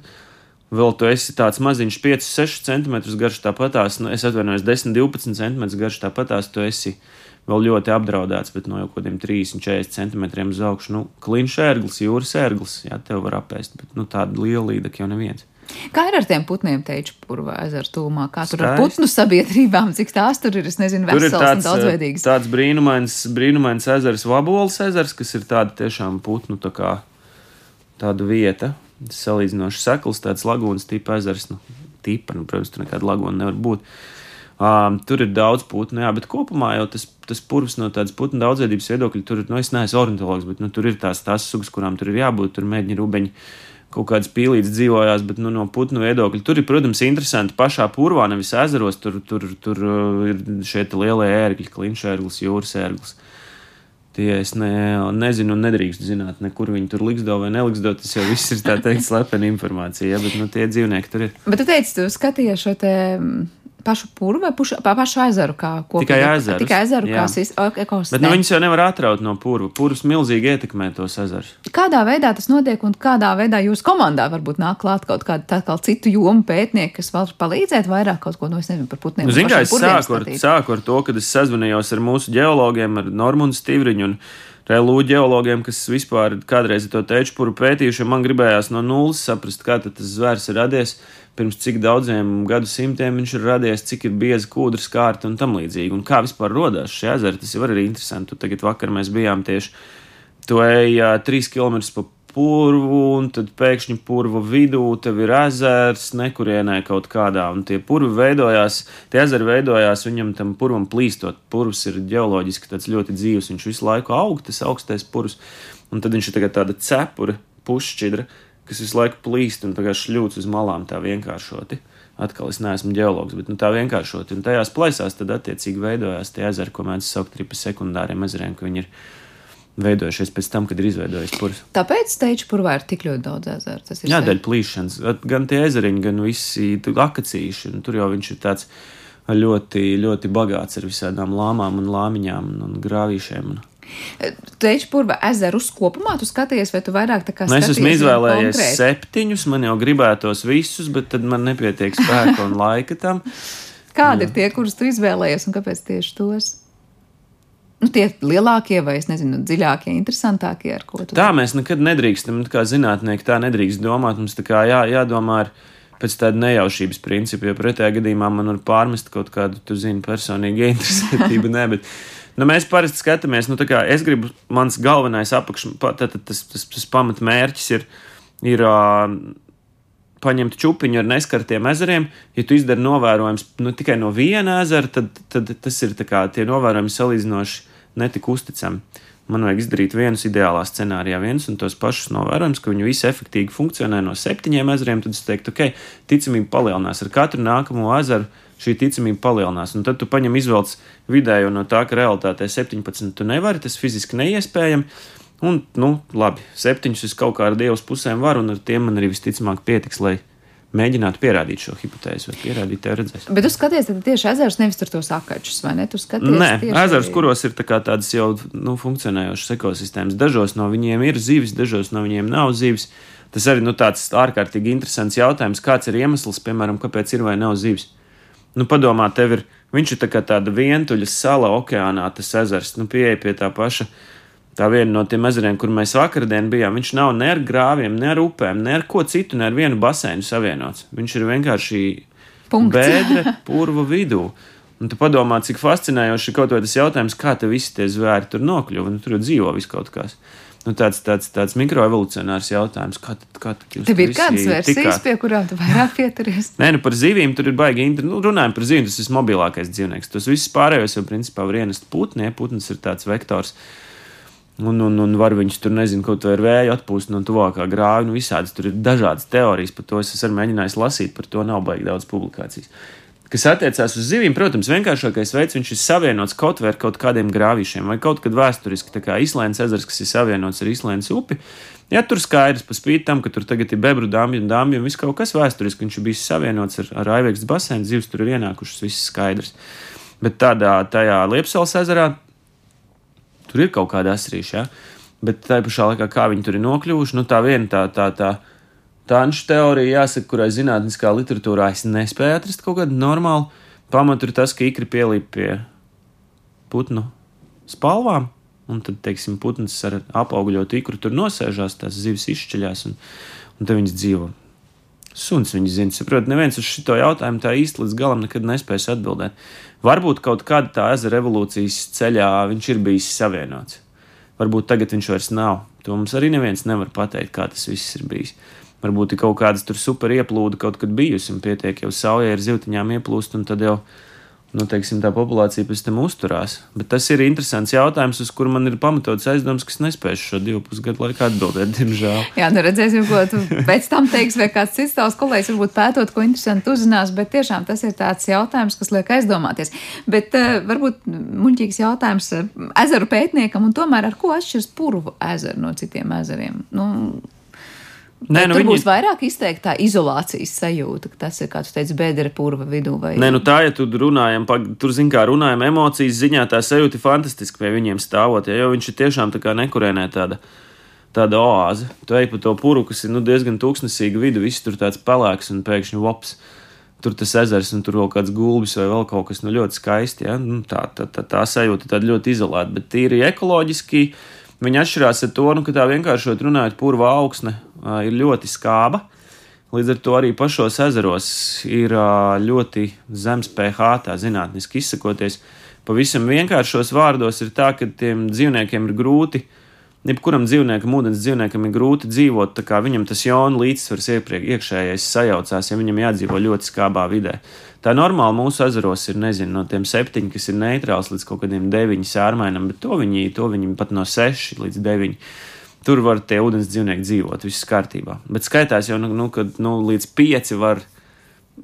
Vēl tu esi tāds maziņš, 5, 6 cm garš, tāpatās, nu, es atvainojos, 10, 12 cm garš, tāpatās tu esi vēl ļoti apdraudēts, bet no jau kaut kādiem 30, 40 centimetriem uz augšu. Nu, Kliņš ērglis, jūras ērglis, jā, tev var apēst, bet nu, tāda liela līdeka jau neviens. Kā ir ar tiem putniem teiču purvā ezera tūmā? Kā tur ar Skaisti. putnu sabiedrībām, cik tās tur ir? Es nezinu, Tur ir veselas un tāds, daudzveidīgas. tāds brīnumains, brīnumains ezers, Vabolas ezers, kas ir tāda tiešām putnu tā kā tāda vieta. Salīdzinoši sekls, tāds lagūnas tipa ezers. Nu, tipa, nu, protams, tur nekāda lagūna nevar būt. Um, tur ir daudz putnu, jā, bet kopumā jau tas, tas purvs no tādas putnu daudzveidības viedokļa, tur, nu, es neesmu ornitologs, bet nu, tur ir tās, tās sugas, kurām tur ir jābūt, tur mēģina rubeņi. Kaut kādas pīlītes dzīvojās, bet nu, no putnu viedokļa tur ir, protams, interesanti pašā purvā, nevis ezeros. Tur, tur, tur uh, ir šie lielie ērgļi, klinšērglis, jūras ērglis. Tie es ne, nezinu, nedrīkst zināt, ne, kur viņi tur liksdo vai neliksdo. Tas jau viss ir tā teikt, slepena informācija, ja, bet nu, tie dzīvnieki tur ir. Bet tu teici, tu skatījies šo te mm, pašu purvu vai pušu, pa, pašu ezeru kā kopīgi? Tikai ezerus, Tikai ezeru jā. kā ekosistēmu. Bet nu, viņus jau nevar atraut no purva. Purvs milzīgi ietekmē tos ezerus. Kādā veidā tas notiek un kādā veidā jūsu komandā varbūt nāk klāt kaut kāda tā kā citu jomu pētnieki, kas var palīdzēt vairāk kaut ko, nu, es nezinu, par putniem. Nu, Ziniet, kā es sāku ar, sāku ar to, kad es sazvanījos ar mūsu geologiem, ar Normūnu Stīvriņu. Un relū ģeologiem, kas vispār kādreiz to teču puru pētījuši, man gribējās no nulles saprast, kā tas zvērs ir radies, pirms cik daudziem gadsimtiem viņš ir radies, cik ir bieza kūdras kārta un tam līdzīgi, un kā vispār rodās šie ezeri. Tas jau arī interesanti. Tu tagad vakar mēs bijām tieši, tu ejā trīs km pa purvu, un tad pēkšņi purva vidū tev ir ezers, nekurienē kaut kādā, un tie purvi veidojās, tie ezeri veidojās viņam tam purvam plīstot. Purvs ir ģeoloģiski tāds ļoti dzīves, viņš visu laiku aug, tas augstais purvs, un tad viņš ir tagad tāda cepura, pušķidra, kas visu laiku plīst un šļūts uz malām tā vienkāršoti. Atkal es neesmu ģeologs, bet nu, tā vienkāršoti. Un tajās plaisās tad attiecīgi veidojās tie ezeri, ko mēdz saukt arī par sekundāriem ezeriem, ka viņi ir veidojušies pēc tam, kad ir izveidojis purvs. Tāpēc teiču purvā ir tik ļoti daudz ezeru. Tas ir Jā, dēļ plīšanas. Gan tie ezeriņi, gan visi akacīši. Tur jau viņš ir tāds ļoti, ļoti bagāts ar visādām lāmām un lāmiņām un, un grāvīšiem. Un... Teiču purva ezerus kopumā tu skaties, vai tu vairāk tā kā Nu, es esmu skaties izvēlējies konkrēti? septiņus, man jau gribētos visus, bet tad man nepietiek spēka un laika tam. Kādi ir tie, kurus tu izvēlējies un kāpēc tieši tos? Nu, tie lielākie, vai es nezinu, dziļākie, interesantākie, ar ko tu Tā mēs nekad nedrīkstam, kā zinātnieki, tā nedrīkst domāt. Mums tā kā jā, jādomā ar pēc tāda nejaušības principa, jo pretējā gadījumā man var pārmest kaut kādu, tu zini, personīgu [LAUGHS] interesētību. Nē, bet nu, mēs parasti skatāmies, nu, kā es gribu, mans galvenais apakš, pa- tātad tas, tas, tas pamatmērķis ir, ir ā, paņemt čūpiņu ar neskartiem ezeriem. Ja tu izdari novērojums nu, tikai no viena ezera, tad, tad tas ir kā tie novērojumi salīdzinoši netik uzticami. Man vajag izdarīt vienus ideālā scenārijā, viens un tos pašus novērojumus, ka viņi visi efektīvi funkcionē no septiņiem ezeriem. Tad es teiktu, ok, ticamība palielinās ar katru nākamo ezeru. Šī ticamība palielinās, un tad tu paņem izvēles vidējo no tā, ka realitātē 17 tu nevari, tas fiziski neiespējami. Un, nu, labi, septiņus es kaut kā ar dievas pusēm varu, un ar tiem man arī visticamāk pietiks, lai mēģinātu pierādīt šo hipotēzi, vai pierādīt, tev redzēs. Bet tu skaties tad tieši ezerus, nevis tur tos akačus, vai ne? Tu skaties Nē, ezers, kuros ir tā tādas jau nu, funkcionējošas ekosistēmas. Dažos no viņiem ir zivis, dažos no viņiem nav zivis. Tas arī nu, tāds ārkārtīgi interesants jautājums, kāds ir iemesls, piemēram, kāpēc ir vai nav zivis. Nu, padomā, tev ir, viņš ir tā kā tāda vientuļa sala okeānā, tas ezers, nu, pieeja pie tā paša. Tā viena no tiem ezeriem, kur mēs vakardien bijām, viņš nav ne ar grāviem, ne ar upēm, ne ar ko citu, ne ar vienu baseinu savienots. Viņš ir vienkārši Punkts. bēdre [LAUGHS] purva vidū. Un tu padomā, cik fascinējoši ir kaut vai tas jautājums, kā te visi tie zvēri tur nokļuva. Nu, tur dzīvo viss kaut kas. Nu, tāds, tāds, tāds mikroevolucionārs jautājums, kā, tad- kā jūs Tev ir kādas versijas, tikāt? pie kurām tu vairāk pieturies? Nē, nu par zivīm tur ir baigi. inter- Nu, runājot par zivīm, tas ir mobilākais dzīvnieks. Tas viss pārējais jau principā var ienest putni. Ja? Putns ir tāds vektors. Un, un, un var viņus tur, nezinu, kaut vai ar vēju atpūst no tuvākā grāva. Nu, visādas tur ir dažādas teorijas par to. Es esmu mēģinājis lasīt, par to nav baigi daudz publikācijas. Kas attiecās uz zivīm, protams, vienkāršākais veids ir savienots kaut vai ar kaut kādiem grāvīšiem, vai kaut kad vēsturiski, tā kā Islēnas ezers, kas ir savienots ar Islēnas upi. Ja tur skaidrs, pa spīti tam, ka tur tagad ir bebru dāmju un dāmju un viss kaut kas vēsturiski, viņš bijis savienots ar, ar Aiveks basēnu, zivs tur ir ienākušas, viss skaidrs. Bet tādā, tajā Liepsals ezerā tur ir kaut kāda asrīša, ja? bet tā pašā laikā, kā viņi tur ir nokļuvuši, nu tā viena tā, tā, tā, tā anšu teorija, jāsaka, kurai zinātniskā literatūrā es nespēju atrast kaut kādu normālu pamatu, ir tas, ka ikri pielīp pie putnu spalvām. Un tad, teiksim, putns ar apaugļotu ikru tur nosēžās, tās zivis izšķiļās, un, un te viņas dzīvo. Suns viņu zina. Saprotiet, neviens uz šo jautājumu tā īsti līdz galam nekad nespēs atbildēt. Varbūt kaut kādā tā ezera evolūcijas ceļā viņš ir bijis savienots. Varbūt tagad viņš vairs nav. To mums arī neviens nevar pateikt, kā tas viss ir bijis. Varbūt ir kaut kādas tur super ieplūda kaut kad bijusi, un pietiek jau saulē ar zivtiņām ieplūst, un tad jau nu, teiksim, tā populācija pēc tam uzturās. Bet tas ir interesants jautājums, uz kuru man ir pamatots aizdoms, kas nespēšu šo divu pusgadu laikā atbildēt, diemžēl. Jā, nu redzēsim, ko tu pēc tam teiksi, vai kāds cits tavs kolēģis varbūt pētot, ko interesanti uzzinās, bet tiešām tas ir tāds jautājums, kas liek aizdomāties. Bet uh, varbūt muļķīgs jautājums uh, ezeru pētniekam, un tomēr ar ko atšķiras purvu ezeru no citiem ezeriem? Nu, Nē, nu tur viņi- būs vairāk izteikta izolācijas sajūta, ka tas ir, kā tu teici, bedra purva vidū. Vai... Nē, nu tā, ja tu runājam, pag, tur zin kā runājam, emocijas ziņā tā sajūta ir fantastiska pie viņiem stāvot, ja, jo viņš ir tiešām tā kā nekurēnē tāda. Tāda oāze. Tu ej pa to puru, kas ir nu, diezgan tūkstnesīga vidi, viss tur tāds pelēks un pēkšņi vops. Tur tas ezers un tur vēl kāds gulbis vai vēl kaut kas nu, ļoti skaisti. Ja? Nu, tā, tā, tā, tā sajūta tāda ļoti izolēta, bet tīri ekoloģiski Viņi atšķirās ar to, nu, ka tā vienkāršot runājot, purva augsne uh, ir ļoti skāba. Līdz ar to arī pašos ezeros ir uh, ļoti zems pH, tā zinātniski izsakoties. Pavisam vienkāršos vārdos ir tā, ka tiem dzīvniekiem ir grūti uh, Jebkuram dzīvniekam, ūdens dzīvniekam ir grūti dzīvot, tā kā viņam tas jona līdzsvars iepriekš iekšējais sajaucās, ja viņam jādzīvo ļoti skābā vidē. Tā normāli mūsu ezeros ir, nezinu, no tiem septiņiem, kas ir neitrāls līdz kaut kādiem deviņiem sārmainam, bet to viņi, to viņi pat no seši līdz deviņiem. Tur var tie ūdens dzīvnieki dzīvot, viss kārtībā. Bet skaitās jau, nu, nu kad nu, līdz pieci var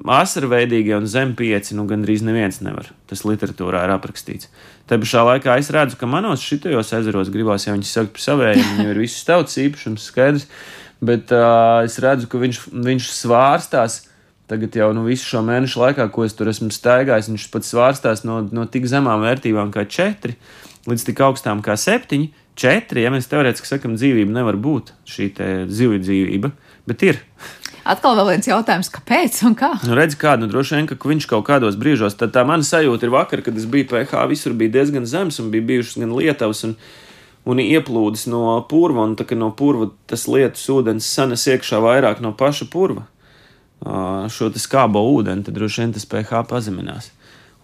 asarveidīgie un zem pieci, nu, gandrīz neviens nevar. Tas literatūrā ir aprakstīts. Te pašā laikā es redzu, ka manos šitajos ezeros gribās jau viņus saukt par savējiem, viņiem ir viss tautas īpašums skaidrs, bet uh, es redzu, ka viņš, viņš svārstās. Tagad jau nu, visu šo mēnešu laikā, ko es tur esmu staigājis, viņš pat svārstās no, no tik zemām vērtībām kā 4 līdz tik augstām kā 7. 4, ja mēs teorētiski sakam, dzīvība nevar būt šī zivju dzīvība, bet ir atkal vēl viens jautājums, kāpēc un kā? Nu, redz, kādu nu, droši vien, ka viņš kaut kādos brīžos, tad tā mana sajūta ir vakar, kad es biju PH, visur bija diezgan zems un bija bijušas gan lietavas un, un ieplūdes no purva, un tā kā no purva tas lietus ūdens sanes iekšā vairāk no paša purva. Šo skābo ūdeni, tad droši vien tas pH pazeminās.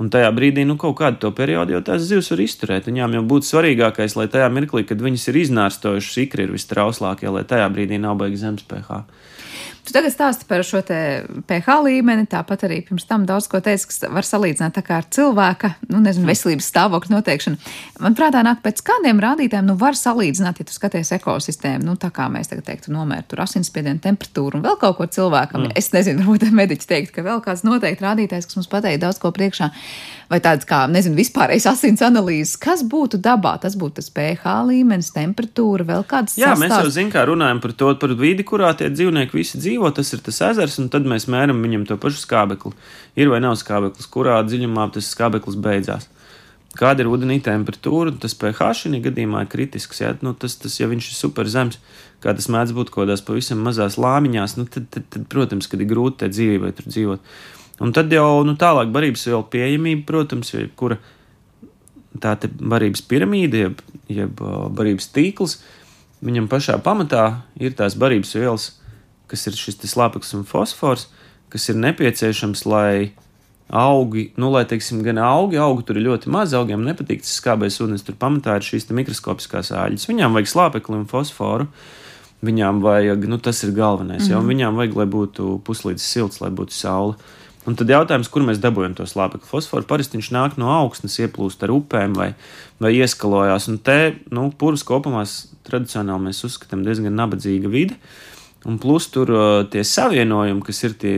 Un tajā brīdī, nu, kaut kādu to periodu jau tās zivs var izturēt. Viņām jau būtu svarīgākais, lai tajā mirklī, kad viņas ir iznārstojušas, ikri ir vistrauslākie, lai tajā brīdī nav beigas zemes pH. Tu tagad stāsti par šo pH līmeni, tāpat arī pirms tam daudz ko teici, kas var salīdzināt ar cilvēka nu, nezinu, veselības stāvokļa noteikšanu. Man prātā nāk, pēc kādiem rādītājiem nu, var salīdzināt, ja tu skaties ekosistēmu, nu, tā kā mēs tagad teiktu, nomērt tur asinsspiedienu, temperatūru un vēl kaut ko cilvēkam. Mm. Es nezinu, varbūt mediķi teikt, ka vēl kāds noteikti rādītājs, kas mums pateikt daudz ko priekšā vai tāds kā, nezinu, vispārējais asins analīzes, kas būtu dabā. Tas būtu tas pH līmenis, temperatūra, vēl kāds. Jā, sastāvs. mēs jau zinām, kā runājam par to, par vidi, kurā tie dzīvnieki visi dzīvo. Tas ir tas ezers, un tad mēs mēram viņam to pašu skābekli. Ir vai nav skābeklis, kurā dziļumā tas skābeklis beidzās. Kāda ir ūdenī temperatūra, tas pH šī gadījumā ir kritisks. Ja, nu, tas, tas, ja viņš ir super zems, kā tas mēdz būt kaut kādās pavisam mazās lāmiņās, nu, tad, tad, tad, protams, kad ir grūti tai dzīvībai tur dzīvot. Un tad jau nu, tālāk barības vielu pieejamība, protams, jebkura tā barības piramīda, jeb, jeb barības tīkls, viņam pašā pamatā ir tās barības vielas, kas ir šis slāpeklis un fosfors, kas ir nepieciešams, lai augi, nu, lai, teiksim, gan augi, augi tur ir ļoti maz, augiem nepatīk tas skābais ūdens, tur pamatā ir šīs mikroskopiskās āļas. Viņām vajag slāpekli un fosforu. Viņām vajag, nu, tas ir galvenais, mm -hmm. jau viņām vajag, lai būtu puslīdz silts, lai būtu saule. Un tad jautājums, kur mēs dabūjam to slāpekli fosforu, parasti viņš nāk no augstnes, ieplūst ar upēm vai, vai ieskalojās. Un te, nu, purvs kopumā tradicionāli mēs uzskatām diezgan nabadzīga vide. Un plus tur uh, tie savienojumi, kas ir tie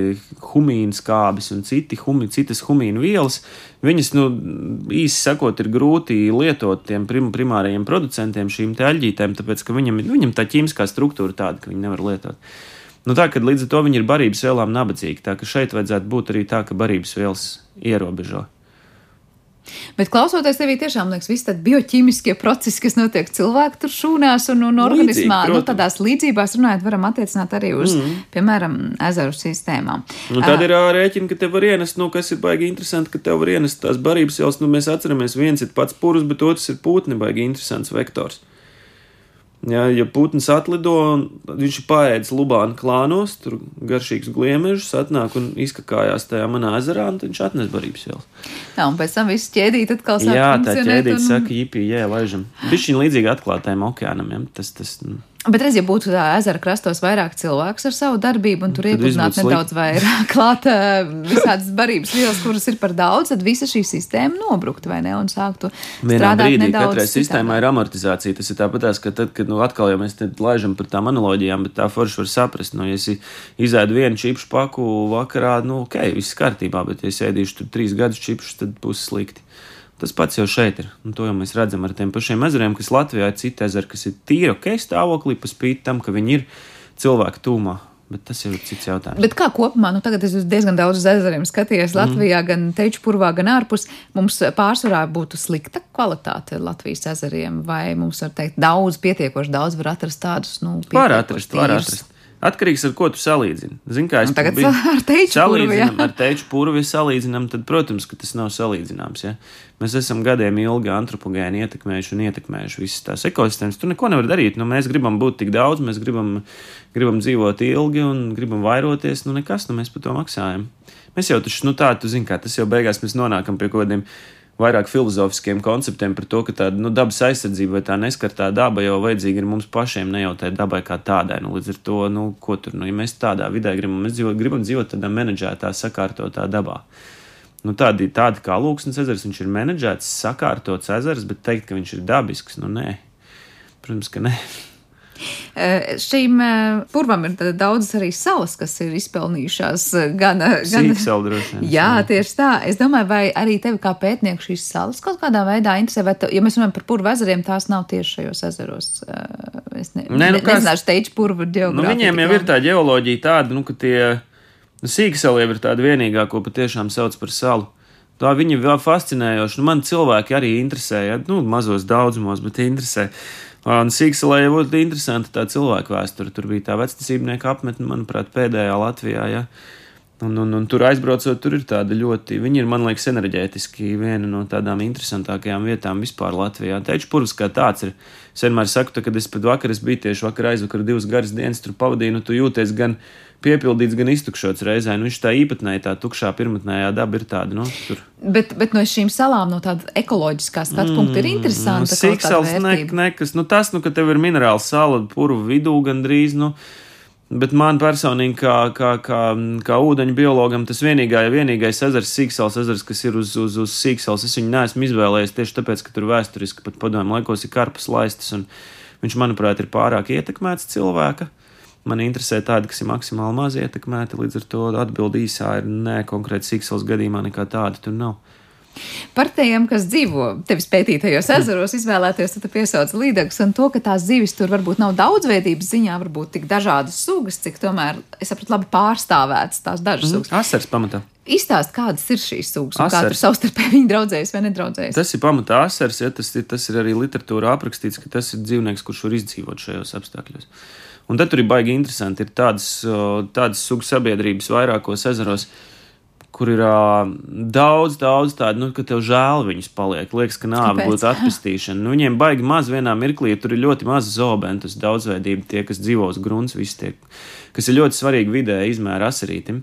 humīna skābes un citi humi, citas humīna vielas, viņas, nu, īsi sakot, ir grūti lietot tiem prim, primārajiem producentiem, šīm te aļģītēm, tāpēc, ka viņam, viņam tā ķīmiskā struktūra tāda, ka viņi nevar lietot. Nu, tā kā līdz ar to viņi ir barības vielām nabadzīgi. Tā ka šeit vajadzētu būt arī tā, ka barības vielas ierobežo. Bet klausoties tevī, tiešām liekas, visi tādi bioķīmiskie procesi, kas notiek cilvēku tur šūnās un, un organismā, Līdzīgi, nu, tādās līdzībās runājot, varam attiecināt arī uz, mm. piemēram, ezeru sistēmām. Nu, tad uh, ir rēķina, ka tev var ienest, nu, kas ir baigi interesanti, ka tev var ienest tās barības vielas. Nu, mēs atceramies, viens ir pats purus, bet otrs ir pūtni, baigi interesants vektors. Ja, ja putns atlido, viņš ir paēdis Lubānu klānos, tur garšīgs gliemežs, atnāk un izkakājās tajā manā ezerā, un viņš atnes barības vielas. Jā, un pēc tam viss ķēdīt atkal sāk Jā, tā ķēdīt un... saka, jipī, jē, laižam. Bišķiņ līdzīgi atklātajam okeānam, ja? tas, tas, nu. Bet, redz, ja būtu tā ezera krastos vairāk cilvēku ar savu darbību, un tur iepludinātu nedaudz vairāk [LAUGHS] klāt visādas barības vielas, kuras ir par daudz, tad visa šī sistēma nobruktu vai ne un sāktu Vienā strādāt brīdī, nedaudz. Katrai sistēmai ir amortizācija. Tas ir tāpatās, ka tad, kad nu, atkal jau mēs laižam par tām analoģijām, bet tā forši var saprast, nu, ja es izēdu vienu čipšu paku vakarā, nu, ok, viss kārtībā, bet ja es ēdīšu tur trīs gadus čipšus, tad būs slikti. Tas pats jau šeit ir. Un to jau mēs redzam ar tiem pašiem ezeriem, kas Latvijā ir citi ezeri, kas ir tīri ok stāvoklī, pa spīti tam, ka viņi ir cilvēku tūmā. Bet tas ir cits jautājums. Bet kā kopumā, nu tagad es diezgan daudz uz ezeriem skaties Latvijā, mm. gan teču purvā, gan ārpus. Mums pārsvarā būtu slikta kvalitāte Latvijas ezeriem, vai mums var teikt daudz, pietiekoši daudz var atrast tādus, nu, var atrast, var atrast. Atkarīgs ar ko tu salīdzini. Zini, kā es Un tagad biju- ar jā. salīdzinām, ar teiču purvu ja salīdzinām, tad, protams, ka tas nav salīdzināms. Ja? Mēs esam gadiem ilgi antropogēni ietekmējuši un ietekmējuši visas tās ekosistēmas. Tu neko nevari darīt. Nu, mēs gribam būt tik daudz, mēs gribam, gribam dzīvot ilgi un gribam vairoties. Nu, nekas, nu, mēs par to maksājam. Mēs jau taču, nu, tā, tu zini, kā tas jau beigās mēs nonākam pie kaut kādiem vairāk filozofiskiem konceptiem par to, ka tāda nu, dabas aizsardzība vai tā neskartā daba jau vajadzīga ir mums pašiem, ne jau tai dabai kā tādai. Nu, līdz ar to, nu, ko tur, nu, ja mēs tādā vidē gribam, mēs dzīvo, gribam dzīvot tādā menedžētā, sakārtotā dabā. Nu, tādi, tādi kā Lūksnes ezers, viņš ir menedžēts, sakārtots ezers, bet teikt, ka viņš ir dabisks, nu nē. Protams, ka nē. Eh, Šīm eh, purvam ir daudzas arī salas, kas ir izpelnījušās eh, gan. vien. Jā, tieši tā. Es domāju, vai arī tevi kā pētnieku šīs salas kaut kādā veidā interesē, vai, tu, ja mēs runājam par purvu ezeriem, tās nav tieši šajos ezeros. Es ne, Nē, nu kas- nezināšu, teicu purvu Nu, ģeogrāfiju. viņiem jau ir tā ģeoloģija tāda, nu, ka tie nu, sīkseli jau ir tāda vienīgā, ko patiešām sauc par salu. Tā viņi vēl fascinējoši. Nu, man cilvēki arī interesē, ja? nu, mazos daudzumos, bet interesē. Un Sīkselē jau ļoti interesanti tā cilvēku vēsture. Tur bija tā vecticībnieka apmetne, manuprāt, pēdējā Latvijā. Ja? Un, un, un tur aizbraucot, tur ir tāda ļoti, viņi ir, man liekas, enerģētiski viena no tādām interesantākajām vietām vispār Latvijā. Teču purvs kā tāds ir. Es vienmēr saku, tā, kad es pat vakar es biju tieši vakar aizvakar divas garas dienas tur pavadīju, nu tu jūties gan piepildīts, gan iztukšots reizē. Nu, viņš tā īpatnēji, tā tukšā pirmotnējā daba ir tāda, nu, tur. Bet, bet no šīm salām, no tāda ekoloģiskā skatu punkta, ir interesanti. Nu, Sīksels ne, nekas, nu tas, nu, ka tev ir minerāla sala purvu vidū gandrīz, nu, bet man personīgi, kā, kā, kā, kā ūdeņu biologam, tas vienīgā, vienīgais ezers, Sīksels ezers, kas ir uz, uz, uz Sīksels, es viņu neesmu izvēlējies tieši tāpēc, ka tur vēsturiski pat padomju laikos ir karpas laistas, un viņš, manuprāt, ir pārāk ietekmēts cilvēka. Man interesē tādi, kas ir maksimāli maz ietekmēti, līdz ar to atbildi īsā ir nē, konkrēti Sīksels gadījumā nekā tāda tur nav. Par tiem, kas dzīvo tevis pētītajos ezeros, [LAUGHS] izvēlēties, tad piesauc līdzekļus un to, ka tās zivis tur varbūt nav daudzveidības ziņā, varbūt tik dažādas sugas, cik tomēr, es sapratu, labi pārstāvētas tās dažas sugas. Asars pamatā. Izstāst, kādas ir šīs sugas, kā tur savstarpēji viņi draudzējas vai nedraudzējas. Tas ir pamatā asars, ja tas ir, tas ir arī literatūrā aprakstīts, ka tas ir dzīvnieks, kurš var izdzīvot šajos apstākļos. Un tad tur ir baigi interesanti. Ir tādas, tādas sugu sabiedrības vairākos ezeros, kur ir ā, daudz, daudz tādu, nu, ka tev žēl viņus paliek. Liekas, ka nāve būtu atpestīšana. Nu, viņiem baigi maz vienā mirklī, ja tur ir ļoti maz zoobentus, daudzveidība, tie, kas dzīvo uz grunts, visi tie, kas ir ļoti svarīgi vidē izmēra asarītim.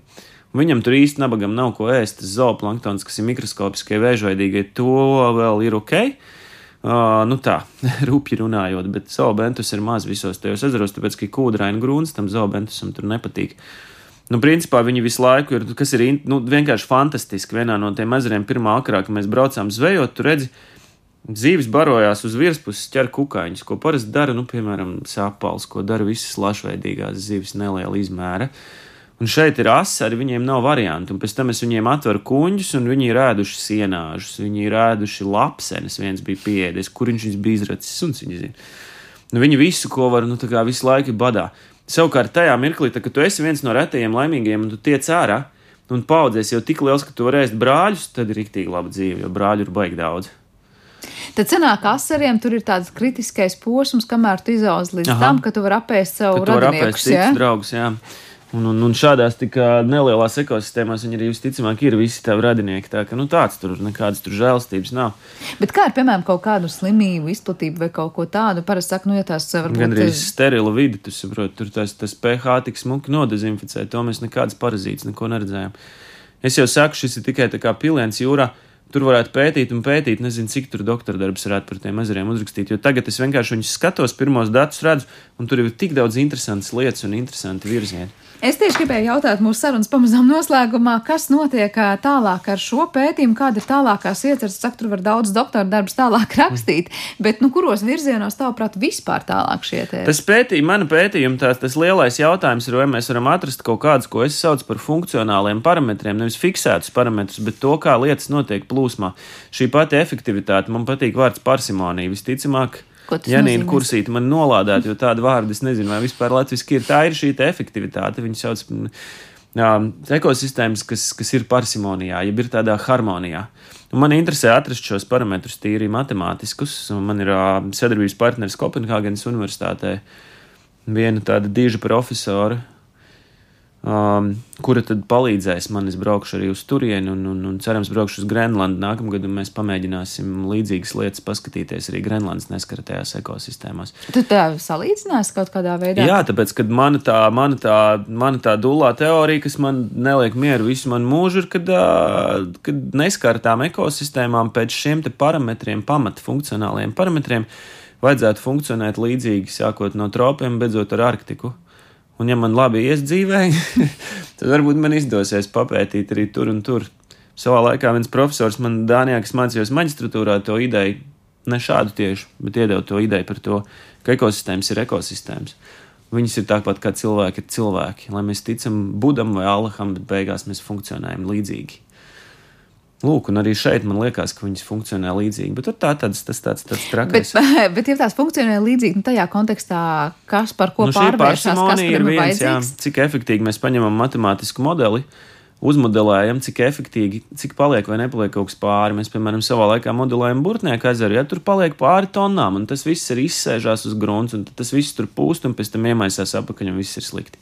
Viņam tur īsti nabagam nav ko ēst. Tas zooplanktons, kas ir mikroskopiskie vēžveidīgie, to vēl ir ok. Uh, nu tā, [LAUGHS] rupji runājot, bet zoobentus ir maz visos tajos ezeros, tāpēc, ka ir kūdraina grūns, tam zoobentusam tur nepatīk. Nu, principā viņi visu laiku ir, kas ir nu, vienkārši fantastiski. Vienā no tiem ezeriem, pirmā akrā, kad mēs braucām zvejot, tur redzi, Zīves barojās uz virspuses, ķer kukaiņus, ko parasti dara, nu, piemēram, sāpals, ko dara visas lašveidīgās zivis neliela izmēra. Un šeit ir asari, viņiem nav variantu. Un pēc tam es viņiem atveru kuģus, un viņi ir ēduši sienāžus, viņi ir ēduši lapsenes. Viens bija pieēdies, kur viņš bija izracis, un viņi zina. Nu, viņi visu, ko var, nu, tā kā visu laiku badā. Savukārt, tajā mirklī, tā, kad tu esi viens no retajiem laimīgajiem, un tu tiec ārā, un paudzies jau tik liels, ka tu vari ēst brāļus, tad ir rīktīgi laba dzīve, jo brāļu ir baigi daudz. Tad senāk asariem tur ir tāds kritiskais posms, kamēr tu izauz līdz Aha. Tam, ka tu vari apēst savu Ja? draugus, jā. Un, un, un šādās nelielās ekosistēmās viņi arī visticamāk ir visi tavi radinieki. Tā ka nu, tāds tur nekādas tur žēlstības nav. Bet kā ar, piemēram, kaut kādu slimību izplatību vai kaut ko tādu, parasti saka, nu, ja tās varbūt Gan arī sterila vidi, tu saproti, tur tas, tas pH tik smuki nodezinficē. To mēs nekādas parazītas neko neredzējām. Es jau saku, šis ir tikai tā kā piliens jūrā. Tur varētu pētīt un pētīt, nezinu, cik tur doktora darbs varētu par tiem ezeriem uzrakstīt. Jo tagad es vienkārši viņus skatos, pirmos datus redzu, un tur ir tik daudz interesantas lietas un interesanti virzieni. Es tieši gribēju jautāt mūsu sarunas pamazām noslēgumā, kas notiek tālāk ar šo pētījumu, kāda ir tālākās ieceres. Saka, tur var daudz doktora darbus tālāk [LAUGHS] rakstīt, bet nu, kuros virzienos tavuprāt vispār tālāk šie tie? Tas pētījums, mana pētījuma, tās, tas lielais jautājums ir, vai mēs varam atrast kaut kādus, ko es saucu par funkcionāliem parametriem, nevis fiksētus parametrus, bet to, kā lietas notiek plūsmā. Šī pati efektivitāte, man patīk vārds parsimonija, visticamāk. Janīna? Kursīte man nolādēt, jo tādu vārdu es nezinu, vai vispār latviešu ir. Tā ir šī te efektivitāte. Viņi sauc par jā, ekosistēmas, kas, kas ir parsimonijā, jeb ir tādā harmonijā. Un man interesē atrast šos parametrus tīri matemātiskus. Man ir sadarbības partneris Kopenhāgenes Universitātē. Viena tāda diža profesora, um, kura tad palīdzēs man. Es braukšu arī uz turieni, un, un, un cerams, braukšu uz Grenlandu nākamgad, un mēs pamēģināsim līdzīgas lietas paskatīties arī Grenlandes neskartajās ekosistēmās. Tu tā salīdzinās kaut kādā veidā? Jā, tāpēc, kad mana tā, mana tā, mana tā dulā teorija, kas man neliek mieru visu manu mūžu, ir, kad, kad neskartām ekosistēmām pēc šiem parametriem, pamata funkcionāliem parametriem, vajadzētu funkcionēt līdzīgi, sākot no tropiem, beidzot ar Arktiku. Un, ja man labi ies dzīvē, [LAUGHS] tad varbūt man izdosies papētīt arī tur un tur. Savā laikā viens profesors man Dānijā, kas mācījos maģistratūrā, to ideju, ne šādu tieši, bet iedeva to ideju par to, ka ekosistēmas ir ekosistēmas. Viņas ir tāpat kā cilvēki ir cilvēki. Lai mēs ticam Budam vai Allaham, bet beigās mēs funkcionējam līdzīgi. Lūk, un arī šeit man liekas, ka viņas funkcionē līdzīgi. Bet tur tā tāds, tas tāds, tāds trakais. Bet, [LAUGHS] bet ja tās funkcionē līdzīgi, nu tajā kontekstā, kas par ko Nu, pārvēršas, kas ir viens, jā, vajadzīgs? cik efektīvi mēs paņemam matemātisku modeli, uzmodelējam, cik efektīvi, cik paliek vai nepaliek kaut kas pāri. Mēs, piemēram, savā laikā modelējam burtnieku ezeru, ja tur paliek pāri tonnām, un tas viss ir izsēžās uz grunts, un tas viss tur pūst, un pēc tam iemaisās apakaļ, un viss ir slikti.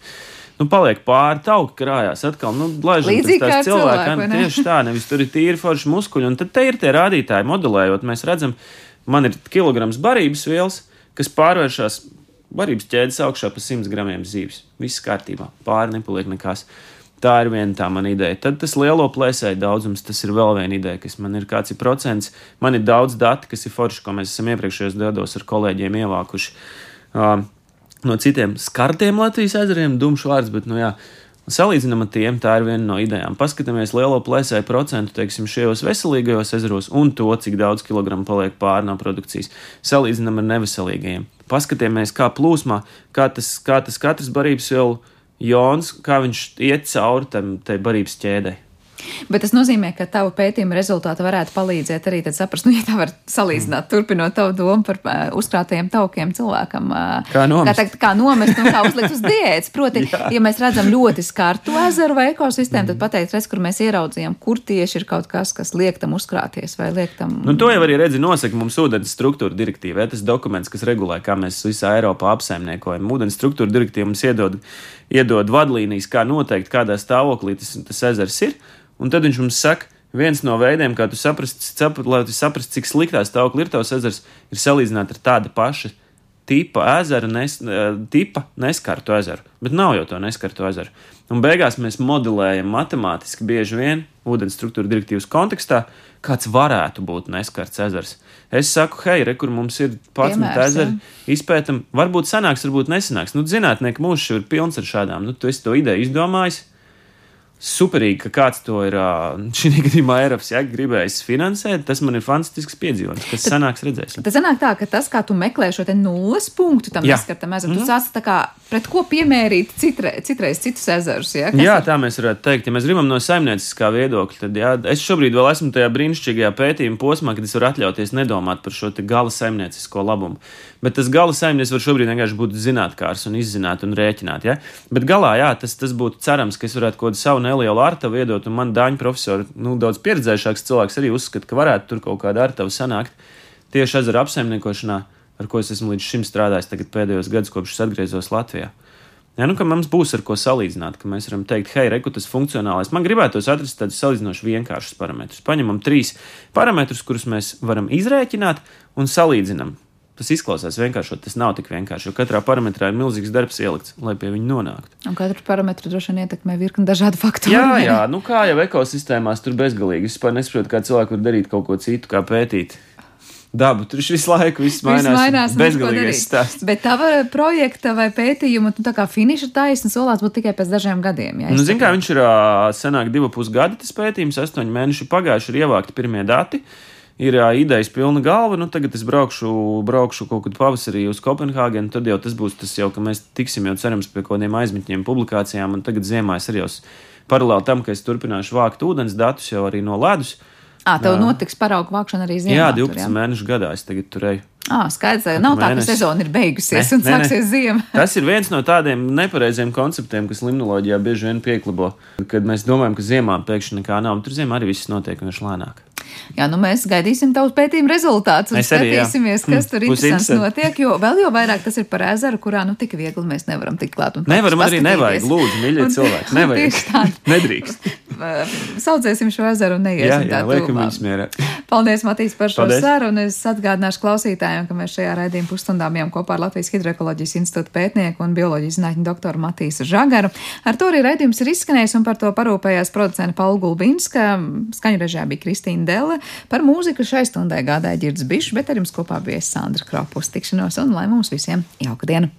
Nu, paliek pāri tauki krājās atkal. Nu, Līdzīgi tās kā vai ne? tieši tā, nevis tur ir tīri forši muskuļi, un tad te ir tie rādītāji modelējot. Mēs redzam, man ir kilograms barības vielas, kas pārvēršas barības ķēdes augšā pa 100 gramiem zīves. Viss kārtībā, pāri nepaliek nekas. Tā ir viena tā mana ideja. Tad tas lielo plēsēju daudzums, tas ir vēl viena ideja, kas man ir kāds ir procents. Man ir daudz dati, kas ir forši, ko mēs esam iepriekšējos gados ar kolēģiem ievākuši. Uh, no citiem skartiem Latvijas ezeriem, dumšs vārds, bet, nu jā, salīdzinām ar tiem, tā ir viena no idejām. Paskatāmies lielo plēsēju procentu, teiksim, šajos veselīgajos ezeros un to, cik daudz kilogramu paliek pāri no produkcijas. Salīdzinām ar neveselīgajiem. Paskatāmies, kā plūsmā, kā tas, kā tas katrs barības vielu jons, kā viņš iet cauri tam tai barības ķēdei. Bet tas nozīmē, ka tavu pētījuma rezultāti varētu palīdzēt arī saprast, nu, ja tā var salīdzināt, turpinot tavu domu par uh, uzkrātajiem taukiem cilvēkam. Uh, Kā nomest. Kā, teikt, kā nomest un kā uzlikt uz [LAUGHS] diētas. Proti, ja mēs redzam ļoti skartu ezeru vai ekosistēmu, Mm. tad pateikt, redz, kur mēs ieraudzījām, kur tieši ir kaut kas, kas liek tam uzkrāties vai liek tam. Nu, to jau arī redzi, nosaka mums ūdens struktūra direktīva. Ja, tas dokuments, kas regulē, kā mēs visā Eiropā apsaimniekojam. Ūdens struktūra direktīva mums iedod, iedod vadlīnijas, kā noteikt, kādā stāvoklī tas, tas ezers ir. Un tad viņš mums saka, viens no veidiem, kā tu saprast, sap, lai tu saprastu, cik sliktā stāvoklī ir tavs ezers, ir salīdzināt ar tādu pašu tipa ezeru, nes, eh, tipa neskartu ezeru. Bet nav jau to neskartu ezeru. Un beigās mēs modelējam matemātiski bieži vien ūdens struktūra direktīvas kontekstā, kāds varētu būt neskarts ezers. Es saku, hei, re, kur mums ir 11 Piemērs, ezeri, izpētam, varbūt sanāks, varbūt nesanāks. Nu, zinātnieki mūžs ir pilns ar šādām. Nu, tu esi to ideju izdomājis. Superīgi, ka kāds to ir [LAUGHS] šī gadījumā Eiropas ja, gribējis finansēt. Tas man ir fantastisks piedzīvojums, kas sanāks redzēsim. Tad sanāk tā, ka tas, kā tu meklē šo te nulles punktu tam Jā. neskartam ezeram, tu sāc tā kā pret ko piemērīt citre, citreiz citus ezerus. Ja? Kas Jā, ir- tā mēs varētu teikt. Ja mēs gribam no saimnieciskā viedokļa, tad jā, es šobrīd vēl esmu tajā brīnišķīgajā pētījuma posmā, kad es varu atļauties nedomāt par šo gala saimniecisko labumu. Bet tas gala saimnieks var šobrīd vienkārši būt zinātnākārs un izzināt un rēķināt. Ja? Bet galā, jā, tas, tas būtu cerams, ka es varētu kaut kādu savu nelielu artavu iedot, un man dāņu profesori, nu, daudz pieredzējušāks cilvēks arī uzskata, ka varētu tur kaut kāda artava sanākt tieši ezera apsaimniekošanā, ar ko es esmu līdz šim strādājis pēdējos gadus, kopš es atgriezos Latvijā. Jā, nu, mums būs ar ko salīdzināt, ka mēs varam teikt, hei, reku tas funkcionālais. Man gribētos atrast tādus salīdzinoši vienkāršus parametrus. Paņemam trīs parametrus, kurus mēs varam izrēķināt un salīdzinām. Tas izklausās vienkārši, tas nav tik vienkārši, jo katrā parametrā ir milzīgs darbs ielikts, lai pie viņa nonāktu. Un katru parametru droši vien ietekmē virkni dažādu faktoru. Jā, jā, nu kā jau ekosistēmās tur bezgalīgi. Es vispār nesaprotu, kā cilvēki var darīt kaut ko citu, kā pētīt dabu. Tur visu laiku viss Viss mainās. mainās, un neko bezgalīgais stāsts. Bet tava projekta vai pētījuma, tu tā kā finiša taisna solās būt tikai pēc dažiem gadiem. Jā, Nu, Ziniet, kā viņš ir senāk divu pusgadu tas pētījums, astoņi mēneši pagājuši, ir ievākti pirmie dati. Ir ā, idejas pilna galva, nu tagad es braukšu, braukšu kaut kad pavasarī uz Kopenhāgenu. Tad jau tas būs tas, jau, ka mēs tiksim jau cerams pie kaut kādiem aizmetņiem, publikācijām. Un tagad ziemā es arī jau paralēli tam, ka es turpināšu vākt ūdens datus jau arī no ledus. Ā, tev notiks paraugu vākšana arī ziemā. Jā, tur, 12 mēnešu gadā es tagad turēju. Ā, skaidrs, nav tā, ka sezona ir beigusies Ne, un ne. sāksies ziema. [LAUGHS] Tas ir viens no tādiem nepareiziem konceptiem, kas limnoloģijā bieži vien pieklabo. Kad mēs domājam, ka ziemā pēkšņi nekā nav, tur ziemā arī viss notiek vienkārši lēnāk. Jā, nu mēs gaidīsim tavus pētījumu rezultātus un Es arī, jā. skatīsimies, kas tur Būs interesants interesanti. notiek, jo vēl jau vairāk tas ir par ezeru, kurā nu tik viegli mēs nevaram tikt klāt. Nevaram arī nevajag, lūdzu, mīļie cilvēki, [LAUGHS] nevajag. Tā. Nedrīkst. [LAUGHS] Saucēsim šo ezeru un Jā, neiesim jā, tā liekam tuvumā. Paldies, Matīs, par šo Paldies. sarunu. Es atgādināšu klausītājiem, ka mēs šajā raidījuma pusstundā bijām kopā ar Latvijas Hidroekoloģijas institūta pētnieku un bioloģijas zinātņu doktoru Matīsu Žagaru. Ar to arī raidījums ir izskanējis un par to parūpējās producenta Paula Gulbinska. Skaņu režijā bija Kristīna Delle. Par mūziku šai stundai gādāja Girds Bišs, bet ar jums kopā bija Sandra Kropus. Tikšanos un lai mums visiem jauka diena!